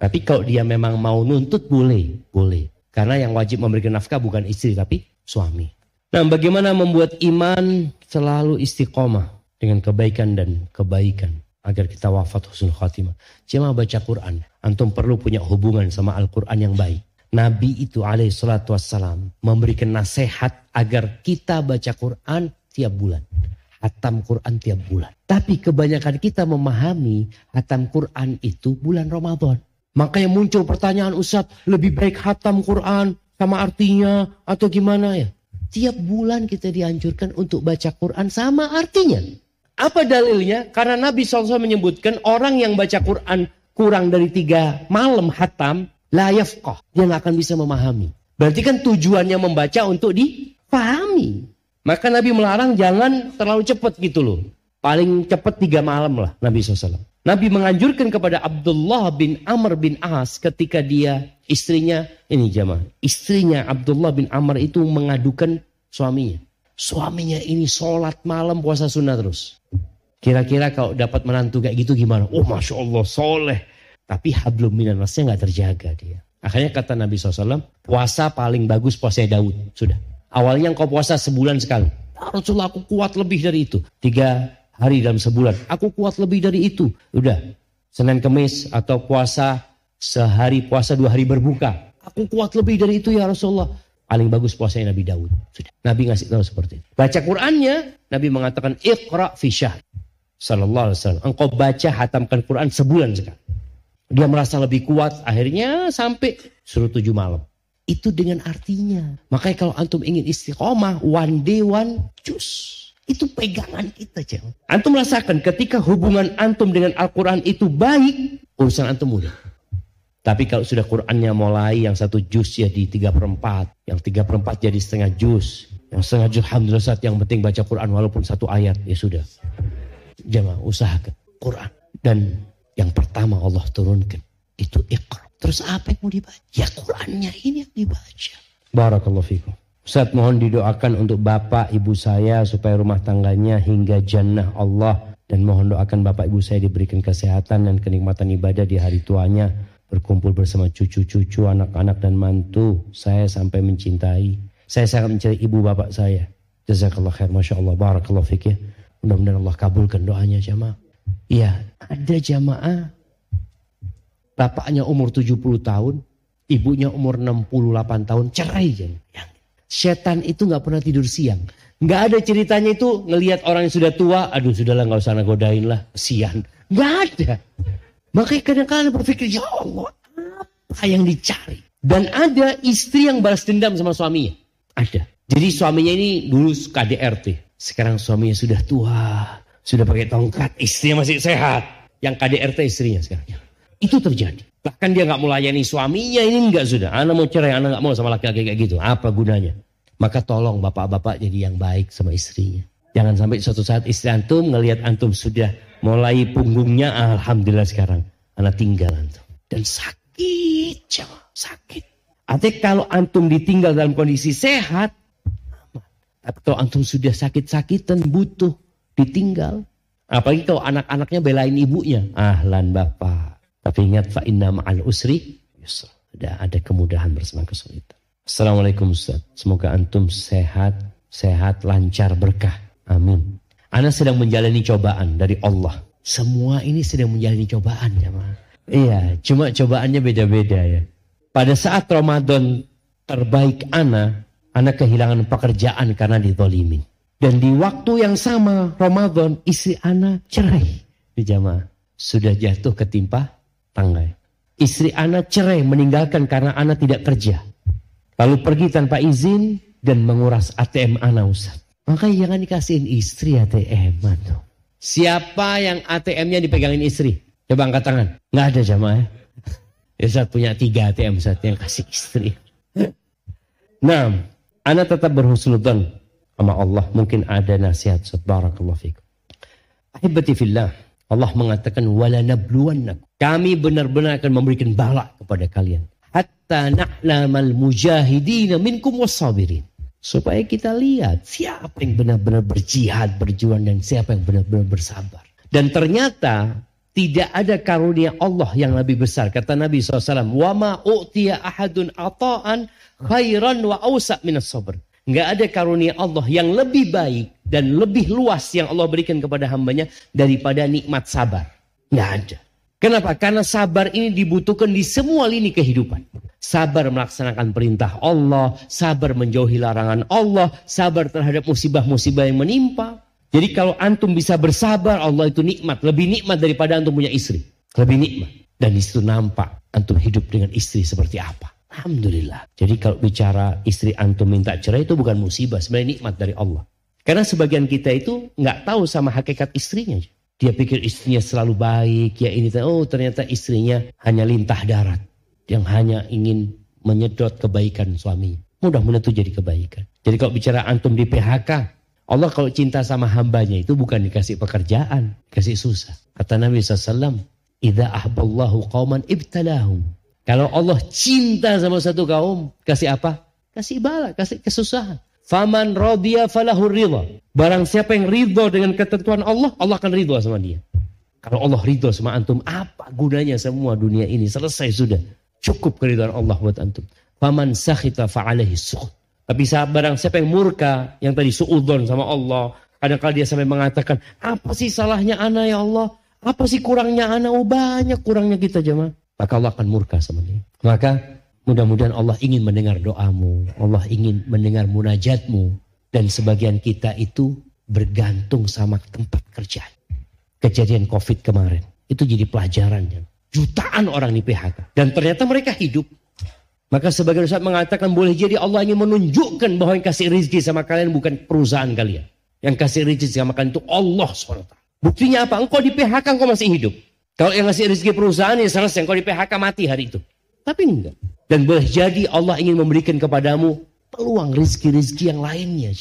Tapi kalau dia memang mau nuntut boleh, boleh. Karena yang wajib memberikan nafkah bukan istri tapi suami. Nah, bagaimana membuat iman selalu istiqomah dengan kebaikan dan kebaikan? agar kita wafat husnul khatimah. Cuma baca Quran. Antum perlu punya hubungan sama Al-Quran yang baik. Nabi itu alaihi salatu wassalam memberikan nasihat agar kita baca Quran tiap bulan. Hatam Quran tiap bulan. Tapi kebanyakan kita memahami hatam Quran itu bulan Ramadan. Makanya muncul pertanyaan Ustaz, lebih baik hatam Quran sama artinya atau gimana ya? Tiap bulan kita dianjurkan untuk baca Quran sama artinya. Apa dalilnya? Karena Nabi SAW menyebutkan orang yang baca Quran kurang dari tiga malam hatam, La yafqah. Dia nggak akan bisa memahami. Berarti kan tujuannya membaca untuk dipahami. Maka Nabi melarang jangan terlalu cepat gitu loh. Paling cepat tiga malam lah Nabi SAW. Nabi menganjurkan kepada Abdullah bin Amr bin As ketika dia istrinya, ini jamaah, istrinya Abdullah bin Amr itu mengadukan suaminya. Suaminya ini sholat malam puasa sunnah terus. Kira-kira kalau dapat menantu kayak gitu gimana? Oh Masya Allah soleh. Tapi hablum minan nggak terjaga dia. Akhirnya kata Nabi SAW, puasa paling bagus puasa Daud. Sudah. Awalnya engkau puasa sebulan sekali. Ya Rasulullah aku kuat lebih dari itu. Tiga hari dalam sebulan. Aku kuat lebih dari itu. Udah. Senin Kemis atau puasa sehari puasa dua hari berbuka. Aku kuat lebih dari itu ya Rasulullah. Paling bagus puasanya Nabi Daud. Sudah. Nabi ngasih tahu seperti itu. Baca Qurannya, Nabi mengatakan iqra fi syahr. Sallallahu alaihi wasallam. Engkau baca hatamkan Quran sebulan sekali. Dia merasa lebih kuat, akhirnya sampai suruh tujuh malam. Itu dengan artinya. Makanya kalau antum ingin istiqomah, one day one jus. Itu pegangan kita, jangan. Antum merasakan ketika hubungan antum dengan Al-Quran itu baik, urusan antum mudah. Tapi kalau sudah Qurannya mulai yang satu jus jadi tiga perempat, yang tiga perempat jadi setengah jus, yang setengah jus alhamdulillah saat yang penting baca Quran walaupun satu ayat ya sudah. Jemaah usahakan Quran dan yang pertama Allah turunkan itu Iqra. Terus apa yang mau dibaca? Ya Qurannya ini yang dibaca. Barakallahu fikum. Ustaz mohon didoakan untuk bapak ibu saya supaya rumah tangganya hingga jannah Allah. Dan mohon doakan bapak ibu saya diberikan kesehatan dan kenikmatan ibadah di hari tuanya. Berkumpul bersama cucu-cucu anak-anak dan mantu saya sampai mencintai. Saya sangat mencari ibu bapak saya. Jazakallah khair masya Allah. Barakallahu fikir mudah-mudahan Allah kabulkan doanya jamaah. Iya, ada jamaah bapaknya umur 70 tahun, ibunya umur 68 tahun, cerai jadi. Setan itu nggak pernah tidur siang. Nggak ada ceritanya itu ngelihat orang yang sudah tua, aduh sudahlah nggak usah nagodain lah, sian. Nggak ada. Makanya kadang-kadang berpikir, ya Allah, apa yang dicari? Dan ada istri yang balas dendam sama suaminya. Ada. Jadi suaminya ini dulu KDRT. Sekarang suaminya sudah tua, sudah pakai tongkat, istrinya masih sehat. Yang KDRT istrinya sekarang. Itu terjadi. Bahkan dia nggak melayani suaminya ini enggak sudah. Anak mau cerai, anak nggak mau sama laki-laki kayak gitu. Apa gunanya? Maka tolong bapak-bapak jadi yang baik sama istrinya. Jangan sampai suatu saat istri antum ngelihat antum sudah mulai punggungnya, alhamdulillah sekarang anak tinggal antum. Dan sakit, jawab, sakit. Artinya kalau antum ditinggal dalam kondisi sehat, kalau antum sudah sakit-sakitan butuh ditinggal. Apalagi kalau anak-anaknya belain ibunya. Ahlan bapak. Tapi ingat fa inna ma'al usri yusra. Ada, ada kemudahan bersama kesulitan. Assalamualaikum Ustaz. Semoga antum sehat, sehat, lancar, berkah. Amin. Anda sedang menjalani cobaan dari Allah. Semua ini sedang menjalani cobaan ya ma. Iya, cuma cobaannya beda-beda ya. Pada saat Ramadan terbaik Ana, Ana kehilangan pekerjaan karena ditolimin. Dan di waktu yang sama Ramadan istri anak cerai. Di jamaah. Sudah jatuh ketimpa tangga. Istri anak cerai meninggalkan karena anak tidak kerja. Lalu pergi tanpa izin dan menguras ATM anak Ustaz. Makanya jangan dikasihin istri ATM. Tuh. Siapa yang ATM-nya dipegangin istri? Coba angkat tangan. Nggak ada jamaah ya. Ya Ustaz punya tiga ATM Ustaz yang kasih istri. Nah, anak tetap berhusnudzon sama Allah. Mungkin ada nasihat. Barakallahu fikum. Ahibati fillah. Allah mengatakan wala nabluwannakum. Kami benar-benar akan memberikan bala kepada kalian. Hatta na'lamal mujahidina minkum wasabirin. Supaya kita lihat siapa yang benar-benar berjihad, berjuang dan siapa yang benar-benar bersabar. Dan ternyata tidak ada karunia Allah yang lebih besar. Kata Nabi SAW, Wa ma u'tiya ahadun ata'an khairan wa awsa minas sabr. Nggak ada karunia Allah yang lebih baik dan lebih luas yang Allah berikan kepada hambanya daripada nikmat sabar. Nggak ada. Kenapa? Karena sabar ini dibutuhkan di semua lini kehidupan. Sabar melaksanakan perintah Allah, sabar menjauhi larangan Allah, sabar terhadap musibah-musibah yang menimpa. Jadi kalau antum bisa bersabar, Allah itu nikmat. Lebih nikmat daripada antum punya istri. Lebih nikmat. Dan di situ nampak antum hidup dengan istri seperti apa. Alhamdulillah. Jadi kalau bicara istri antum minta cerai itu bukan musibah, sebenarnya nikmat dari Allah. Karena sebagian kita itu nggak tahu sama hakikat istrinya. Dia pikir istrinya selalu baik, ya ini oh ternyata istrinya hanya lintah darat yang hanya ingin menyedot kebaikan suami. Mudah-mudahan itu jadi kebaikan. Jadi kalau bicara antum di PHK, Allah kalau cinta sama hambanya itu bukan dikasih pekerjaan, kasih susah. Kata Nabi SAW, Idza ahballahu qauman ibtalahum. Kalau Allah cinta sama satu kaum, kasih apa? Kasih bala, kasih kesusahan. Faman radiya falahu ridha. Barang siapa yang ridho dengan ketentuan Allah, Allah akan ridho sama dia. Kalau Allah ridho sama antum, apa gunanya semua dunia ini? Selesai sudah. Cukup keridhaan Allah buat antum. Faman sakhita fa'alaihi sukhut. Tapi barang siapa yang murka, yang tadi suudon sama Allah, kadang-kadang dia sampai mengatakan, apa sih salahnya anak ya Allah? Apa sih kurangnya anak? Oh banyak kurangnya kita jemaah. Maka Allah akan murka sama dia. Maka Mudah-mudahan Allah ingin mendengar doamu. Allah ingin mendengar munajatmu. Dan sebagian kita itu bergantung sama tempat kerja. Kejadian COVID kemarin. Itu jadi pelajaran. Jutaan orang di PHK. Dan ternyata mereka hidup. Maka sebagian Ustaz mengatakan boleh jadi Allah ingin menunjukkan bahwa yang kasih rezeki sama kalian bukan perusahaan kalian. Yang kasih rezeki sama kalian itu Allah SWT. Buktinya apa? Engkau di PHK engkau masih hidup. Kalau yang ngasih rezeki perusahaan ya selesai. Engkau di PHK mati hari itu. Tapi enggak. Dan boleh jadi Allah ingin memberikan kepadamu peluang rizki-rizki yang lainnya.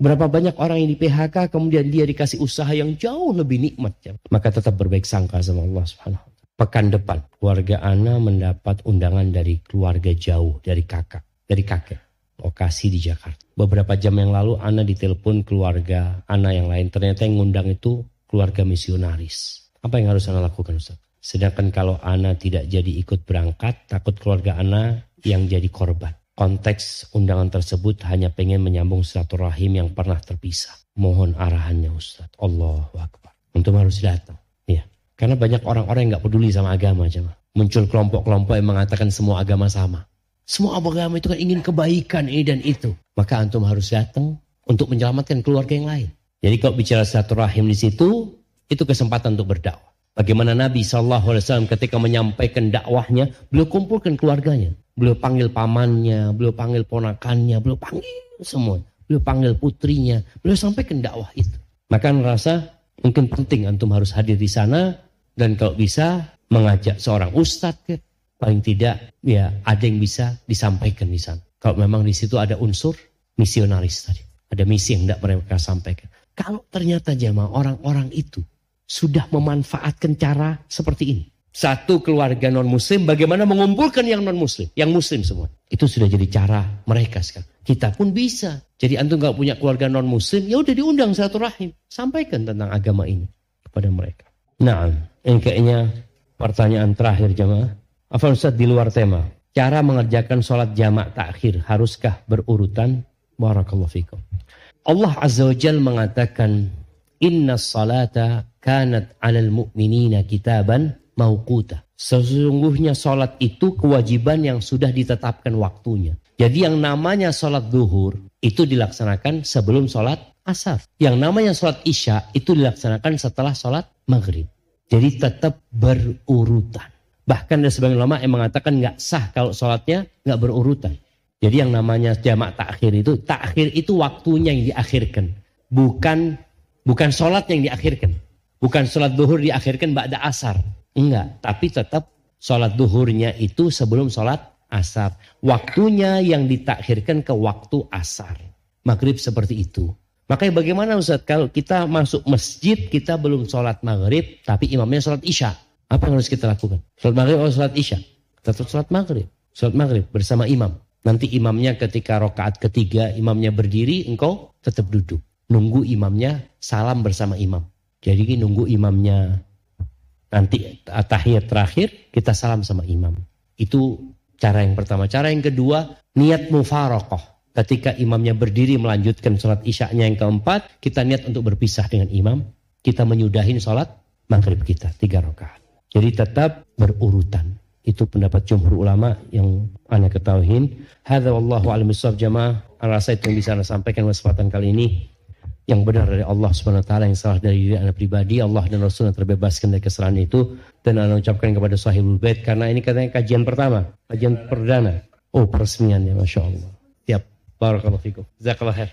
Berapa banyak orang yang di PHK kemudian dia dikasih usaha yang jauh lebih nikmat. Maka tetap berbaik sangka sama Allah subhanahu Pekan depan keluarga Ana mendapat undangan dari keluarga jauh dari kakak, dari kakek. Lokasi di Jakarta. Beberapa jam yang lalu Ana ditelepon keluarga Ana yang lain. Ternyata yang ngundang itu keluarga misionaris. Apa yang harus Ana lakukan Ustaz? Sedangkan kalau Ana tidak jadi ikut berangkat, takut keluarga Ana yang jadi korban. Konteks undangan tersebut hanya pengen menyambung silaturahim yang pernah terpisah. Mohon arahannya Ustaz. Allah Akbar. Untuk harus datang. Ya. Karena banyak orang-orang yang gak peduli sama agama. Jemaah. Muncul kelompok-kelompok yang mengatakan semua agama sama. Semua agama itu kan ingin kebaikan ini dan itu. Maka antum harus datang untuk menyelamatkan keluarga yang lain. Jadi kalau bicara silaturahim di situ, itu kesempatan untuk berdakwah. Bagaimana Nabi SAW ketika menyampaikan dakwahnya, beliau kumpulkan keluarganya. Beliau panggil pamannya, beliau panggil ponakannya, beliau panggil semua. Beliau panggil putrinya, beliau sampaikan dakwah itu. Maka merasa mungkin penting antum harus hadir di sana dan kalau bisa mengajak seorang ustadz ke paling tidak ya ada yang bisa disampaikan di sana. Kalau memang di situ ada unsur misionaris tadi, ada misi yang tidak mereka sampaikan. Kalau ternyata jamaah orang-orang itu sudah memanfaatkan cara seperti ini. Satu keluarga non muslim bagaimana mengumpulkan yang non muslim, yang muslim semua. Itu sudah jadi cara mereka sekarang. Kita pun bisa. Jadi antum nggak punya keluarga non muslim, ya udah diundang satu rahim. Sampaikan tentang agama ini kepada mereka. Nah, ini kayaknya pertanyaan terakhir jamaah. Apa Ustaz di luar tema? Cara mengerjakan sholat jamak takhir haruskah berurutan? Barakallahu fikum. Allah Azza wa Jal mengatakan Inna salata kanat alal mu'minina kitaban mauquta. Sesungguhnya salat itu kewajiban yang sudah ditetapkan waktunya. Jadi yang namanya salat duhur itu dilaksanakan sebelum salat asar. Yang namanya salat isya itu dilaksanakan setelah salat maghrib. Jadi tetap berurutan. Bahkan ada sebagian ulama yang mengatakan nggak sah kalau sholatnya nggak berurutan. Jadi yang namanya jamak takhir itu, takhir itu waktunya yang diakhirkan. Bukan Bukan sholat yang diakhirkan. Bukan sholat duhur diakhirkan ba'da asar. Enggak. Tapi tetap sholat duhurnya itu sebelum sholat asar. Waktunya yang ditakhirkan ke waktu asar. Maghrib seperti itu. Makanya bagaimana Ustaz kalau kita masuk masjid kita belum sholat maghrib tapi imamnya sholat isya. Apa yang harus kita lakukan? Sholat maghrib atau sholat isya? Tetap sholat maghrib. Sholat maghrib bersama imam. Nanti imamnya ketika rokaat ketiga imamnya berdiri engkau tetap duduk nunggu imamnya salam bersama imam. Jadi nunggu imamnya nanti tahiyat terakhir kita salam sama imam. Itu cara yang pertama. Cara yang kedua niat mufarokoh. Ketika imamnya berdiri melanjutkan sholat isya-nya yang keempat, kita niat untuk berpisah dengan imam. Kita menyudahin sholat maghrib kita, tiga rakaat. Jadi tetap berurutan. Itu pendapat jumhur ulama yang anda ketahuin. Hadza wallahu a'lam jamaah. Rasa itu yang bisa anda sampaikan kesempatan kali ini yang benar dari Allah Subhanahu wa taala yang salah dari diri anda pribadi Allah dan Rasul yang terbebaskan dari kesalahan itu dan anda ucapkan kepada sahibul bait karena ini katanya kajian pertama kajian perdana oh peresmian ya Masya Allah siap Barakallahu fikum. Jazakallah khair.